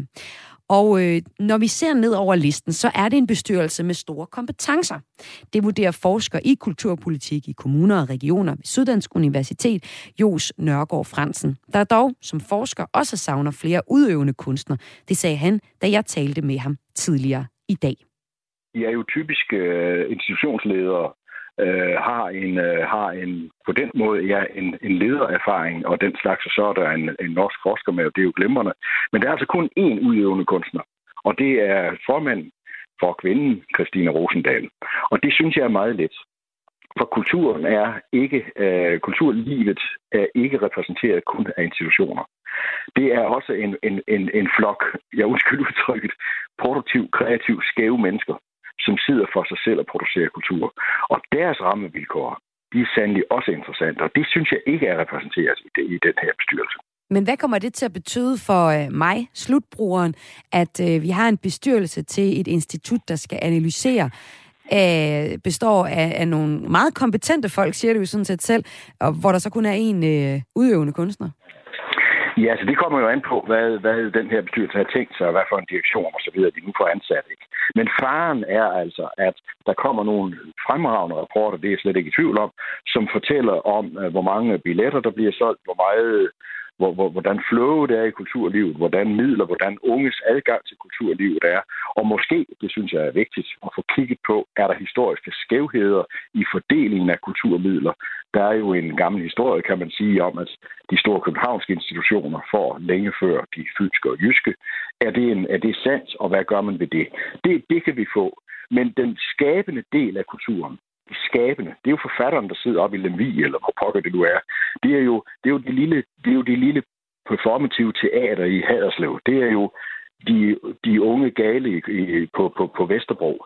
Og øh, når vi ser ned over listen, så er det en bestyrelse med store kompetencer. Det vurderer forsker i kulturpolitik i kommuner og regioner ved Syddansk Universitet, Jos Nørgaard Fransen, der dog som forsker også savner flere udøvende kunstnere. Det sagde han, da jeg talte med ham tidligere i dag. I er jo typisk øh, institutionsledere, øh, har, en, øh, har en, på den måde ja, en, en ledererfaring og den slags, og så er der en, en norsk forsker med, og det er jo glimrende. Men der er altså kun én udøvende kunstner, og det er formand for kvinden, Christine Rosendal. Og det synes jeg er meget let. For kulturen er ikke, øh, kulturlivet er ikke repræsenteret kun af institutioner. Det er også en, en, en, en flok, jeg undskyld udtrykket, produktiv, kreativ, skæve mennesker, som sidder for sig selv og producerer kultur. Og deres rammevilkår, de er sandelig også interessante, og det synes jeg ikke er repræsenteret i, det, i den her bestyrelse. Men hvad kommer det til at betyde for øh, mig, slutbrugeren, at øh, vi har en bestyrelse til et institut, der skal analysere øh, består af, af nogle meget kompetente folk, siger du jo sådan set selv, og hvor der så kun er en øh, udøvende kunstner? Ja, altså det kommer jo an på, hvad, hvad den her bestyrelse har tænkt sig, og hvad for en direktion og så videre, de nu får ansat. Ikke? Men faren er altså, at der kommer nogle fremragende rapporter, det er jeg slet ikke i tvivl om, som fortæller om, øh, hvor mange billetter, der bliver solgt, hvor meget hvor, hvor, hvordan flowet er i kulturlivet, hvordan midler, hvordan unges adgang til kulturlivet er. Og måske, det synes jeg er vigtigt at få kigget på, er der historiske skævheder i fordelingen af kulturmidler. Der er jo en gammel historie, kan man sige, om, at de store københavnske institutioner får længe før de fynske og jyske. Er det, en, er det sandt, og hvad gør man ved det? det? Det kan vi få. Men den skabende del af kulturen, skabende. Det er jo forfatteren, der sidder oppe i Lemvi, eller hvor pokker det nu er. Det er jo det, er jo det, lille, det, er jo det lille performative teater i Haderslev. Det er jo de, de unge gale i, i, på, på, på Vesterbro.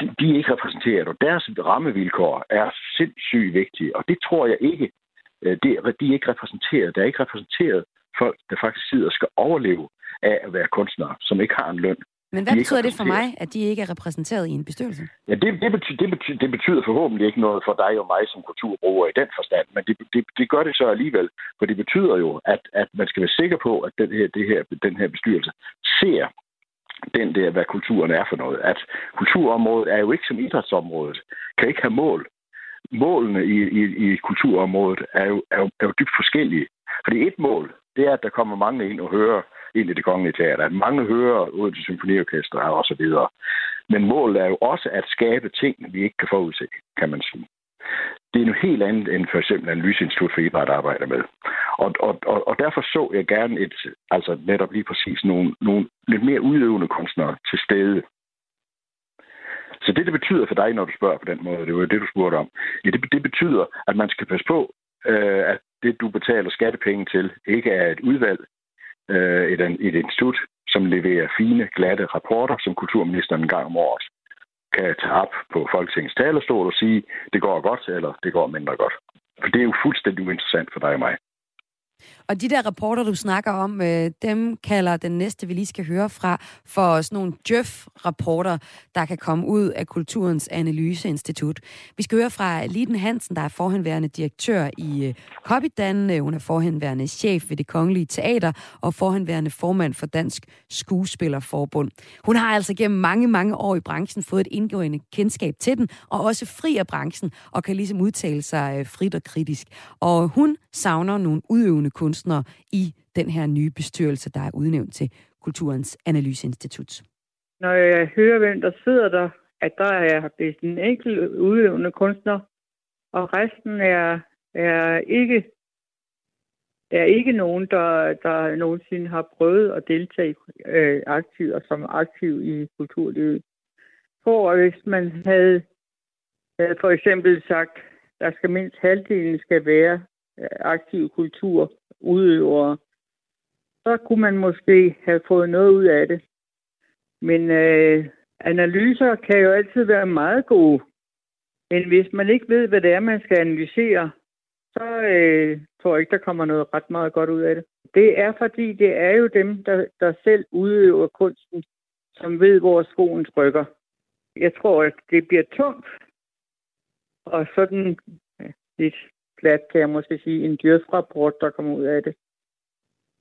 De, de er ikke repræsenteret, og deres rammevilkår er sindssygt vigtige. Og det tror jeg ikke, øh, det, de er ikke repræsenteret. Der er ikke repræsenteret folk, der faktisk sidder og skal overleve af at være kunstnere, som ikke har en løn. Men hvad de betyder det for mig, at de ikke er repræsenteret i en bestyrelse? Ja, det, det, betyder, det, betyder, det betyder forhåbentlig ikke noget for dig og mig som kulturbruger i den forstand, men det, det, det gør det så alligevel, for det betyder jo, at, at man skal være sikker på, at den her, det her, den her bestyrelse ser den der, hvad kulturen er for noget. At kulturområdet er jo ikke som idrætsområdet, kan ikke have mål. Målene i, i, i kulturområdet er jo, er, jo, er jo dybt forskellige. Fordi et mål, det er, at der kommer mange ind og hører ind i det kongelige teater. At mange hører ud til symfoniorkester og så videre. Men målet er jo også at skabe ting, vi ikke kan forudse, kan man sige. Det er noget helt andet end for eksempel Analyseinstitut for Idræt arbejder med. Og, og, og, og derfor så jeg gerne et, altså netop lige præcis nogle, nogle lidt mere udøvende kunstnere til stede. Så det, det betyder for dig, når du spørger på den måde, det var jo det, du spurgte om, ja, det, det betyder, at man skal passe på, øh, at det, du betaler skattepenge til, ikke er et udvalg, øh, et, et institut, som leverer fine, glatte rapporter, som kulturministeren en gang om året kan tage op på Folketingets talerstol og sige, det går godt, eller det går mindre godt. For det er jo fuldstændig uinteressant for dig og mig. Og de der rapporter, du snakker om, øh, dem kalder den næste, vi lige skal høre fra, for sådan nogle Jøf-rapporter, der kan komme ud af Kulturens Analyseinstitut. Vi skal høre fra Liden Hansen, der er forhenværende direktør i øh, øh, hun er forhenværende chef ved det Kongelige Teater og forhenværende formand for Dansk Skuespillerforbund. Hun har altså gennem mange, mange år i branchen fået et indgående kendskab til den, og også fri af branchen, og kan ligesom udtale sig øh, frit og kritisk. Og hun savner nogle udøvende kunstnere i den her nye bestyrelse, der er udnævnt til Kulturens Analyseinstitut. Når jeg hører, hvem der sidder der, at der er en enkelt udøvende kunstner, og resten er, er ikke er ikke nogen, der, der nogensinde har prøvet at deltage øh, aktivt og som aktiv i kulturlivet. For hvis man havde, havde for eksempel sagt, der skal mindst halvdelen skal være Øh, aktive kulturudøvere, kultur udøvere, så kunne man måske have fået noget ud af det. Men øh, analyser kan jo altid være meget gode. Men hvis man ikke ved, hvad det er, man skal analysere, så øh, tror jeg ikke, der kommer noget ret meget godt ud af det. Det er fordi, det er jo dem, der, der selv udøver kunsten, som ved, hvor skoen trykker. Jeg tror, at det bliver tungt. Og sådan lidt plat, kan jeg måske sige, en dyrsrapport, der kommer ud af det.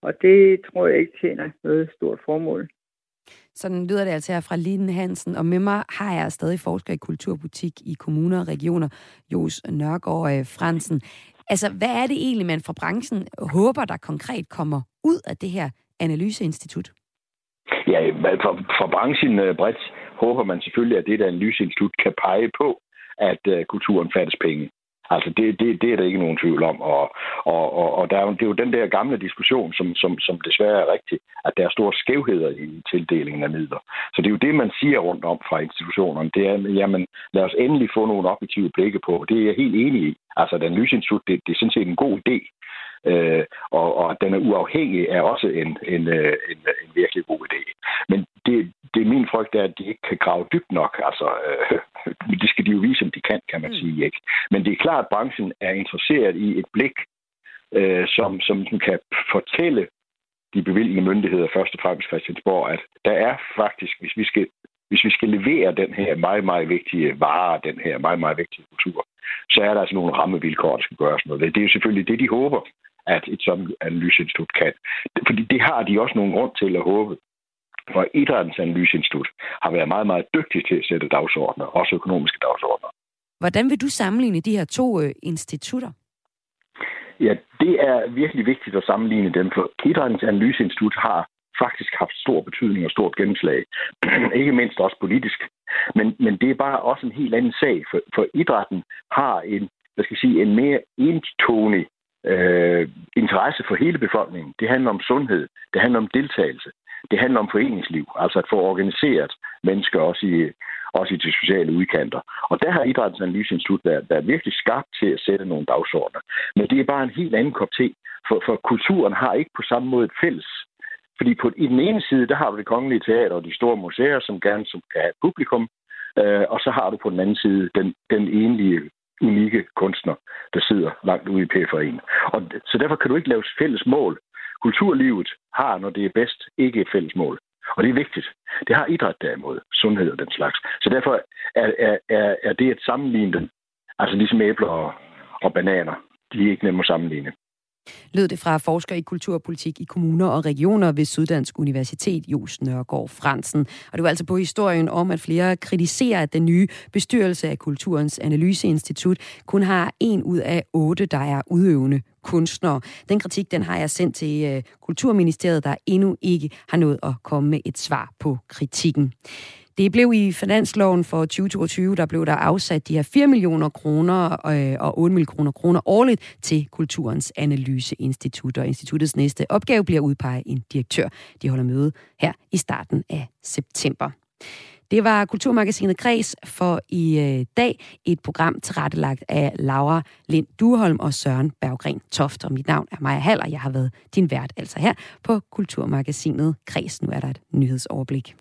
Og det tror jeg ikke tjener noget stort formål. Sådan lyder det altså her fra Liden Hansen, og med mig har jeg stadig forsker i kulturbutik i kommuner og regioner, Jos Nørgaard øh, Fransen. Altså, hvad er det egentlig, man fra branchen håber, der konkret kommer ud af det her analyseinstitut? Ja, for, for branchen øh, bredt håber man selvfølgelig, at det der analyseinstitut kan pege på, at uh, kulturen fattes penge. Altså, det, det, det er der ikke nogen tvivl om. Og, og, og, og der er jo, det er jo den der gamle diskussion, som, som, som desværre er rigtig, at der er store skævheder i tildelingen af midler. Så det er jo det, man siger rundt om fra institutionerne. Det er, jamen, lad os endelig få nogle objektive blikke på. Det er jeg helt enig i. Altså, den analyseinstitut, det, det er sådan set en god idé. Øh, og, og den er uafhængig er også en, en, øh, en, en virkelig god idé. Men det, det er min frygt, er, at de ikke kan grave dybt nok. Altså, øh, det skal de jo vise, om de kan, kan man mm. sige. ikke. Men det er klart, at branchen er interesseret i et blik, øh, som, som kan fortælle de bevilgende myndigheder, først og fremmest Christiansborg, at der er faktisk, hvis vi skal hvis vi skal levere den her meget, meget vigtige vare, den her meget, meget vigtige kultur, så er der altså nogle rammevilkår, der skal gøres noget ved. Det er jo selvfølgelig det, de håber, at et sådan analyseinstitut kan. Fordi det har de også nogle grund til at håbe. For Idrættens Analyseinstitut har været meget, meget dygtig til at sætte dagsordner, også økonomiske dagsordner. Hvordan vil du sammenligne de her to øh, institutter? Ja, det er virkelig vigtigt at sammenligne dem, for Idrættens Analyseinstitut har faktisk haft stor betydning og stort gennemslag. Ikke mindst også politisk. Men, men det er bare også en helt anden sag, for, for idrætten har en, hvad skal jeg sige, en mere entonig øh, interesse for hele befolkningen. Det handler om sundhed, det handler om deltagelse, det handler om foreningsliv, altså at få organiseret mennesker også i, også i de sociale udkanter. Og der har Idrættens Analyseinstitut været, været virkelig skarpt til at sætte nogle dagsordner. Men det er bare en helt anden kop te, for, for kulturen har ikke på samme måde et fælles fordi på, i den ene side, der har vi det kongelige teater og de store museer, som gerne som kan have publikum. Øh, og så har du på den anden side den, den enlige unikke kunstner, der sidder langt ude i periferien. Og, så derfor kan du ikke lave fælles mål. Kulturlivet har, når det er bedst, ikke et fælles mål. Og det er vigtigt. Det har idræt derimod, sundhed og den slags. Så derfor er, er, er, er det et sammenligne altså ligesom æbler og, og bananer, de er ikke nemme at sammenligne lød det fra forsker i kulturpolitik i kommuner og regioner ved Syddansk Universitet, Jos Nørgaard Fransen. Og det var altså på historien om, at flere kritiserer, at den nye bestyrelse af Kulturens Analyseinstitut kun har en ud af otte, der er udøvende kunstnere. Den kritik, den har jeg sendt til øh, Kulturministeriet, der endnu ikke har nået at komme med et svar på kritikken. Det blev i finansloven for 2022, der blev der afsat de her 4 millioner kroner øh, og 8 millioner kroner årligt til Kulturens Analyseinstitut. Og instituttets næste opgave bliver at udpege en direktør. De holder møde her i starten af september. Det var Kulturmagasinet Kreds for i øh, dag. Et program tilrettelagt af Laura Lind Duholm og Søren Berggren Toft. Og mit navn er Maja Hall, og jeg har været din vært altså her på Kulturmagasinet Kreds. Nu er der et nyhedsoverblik.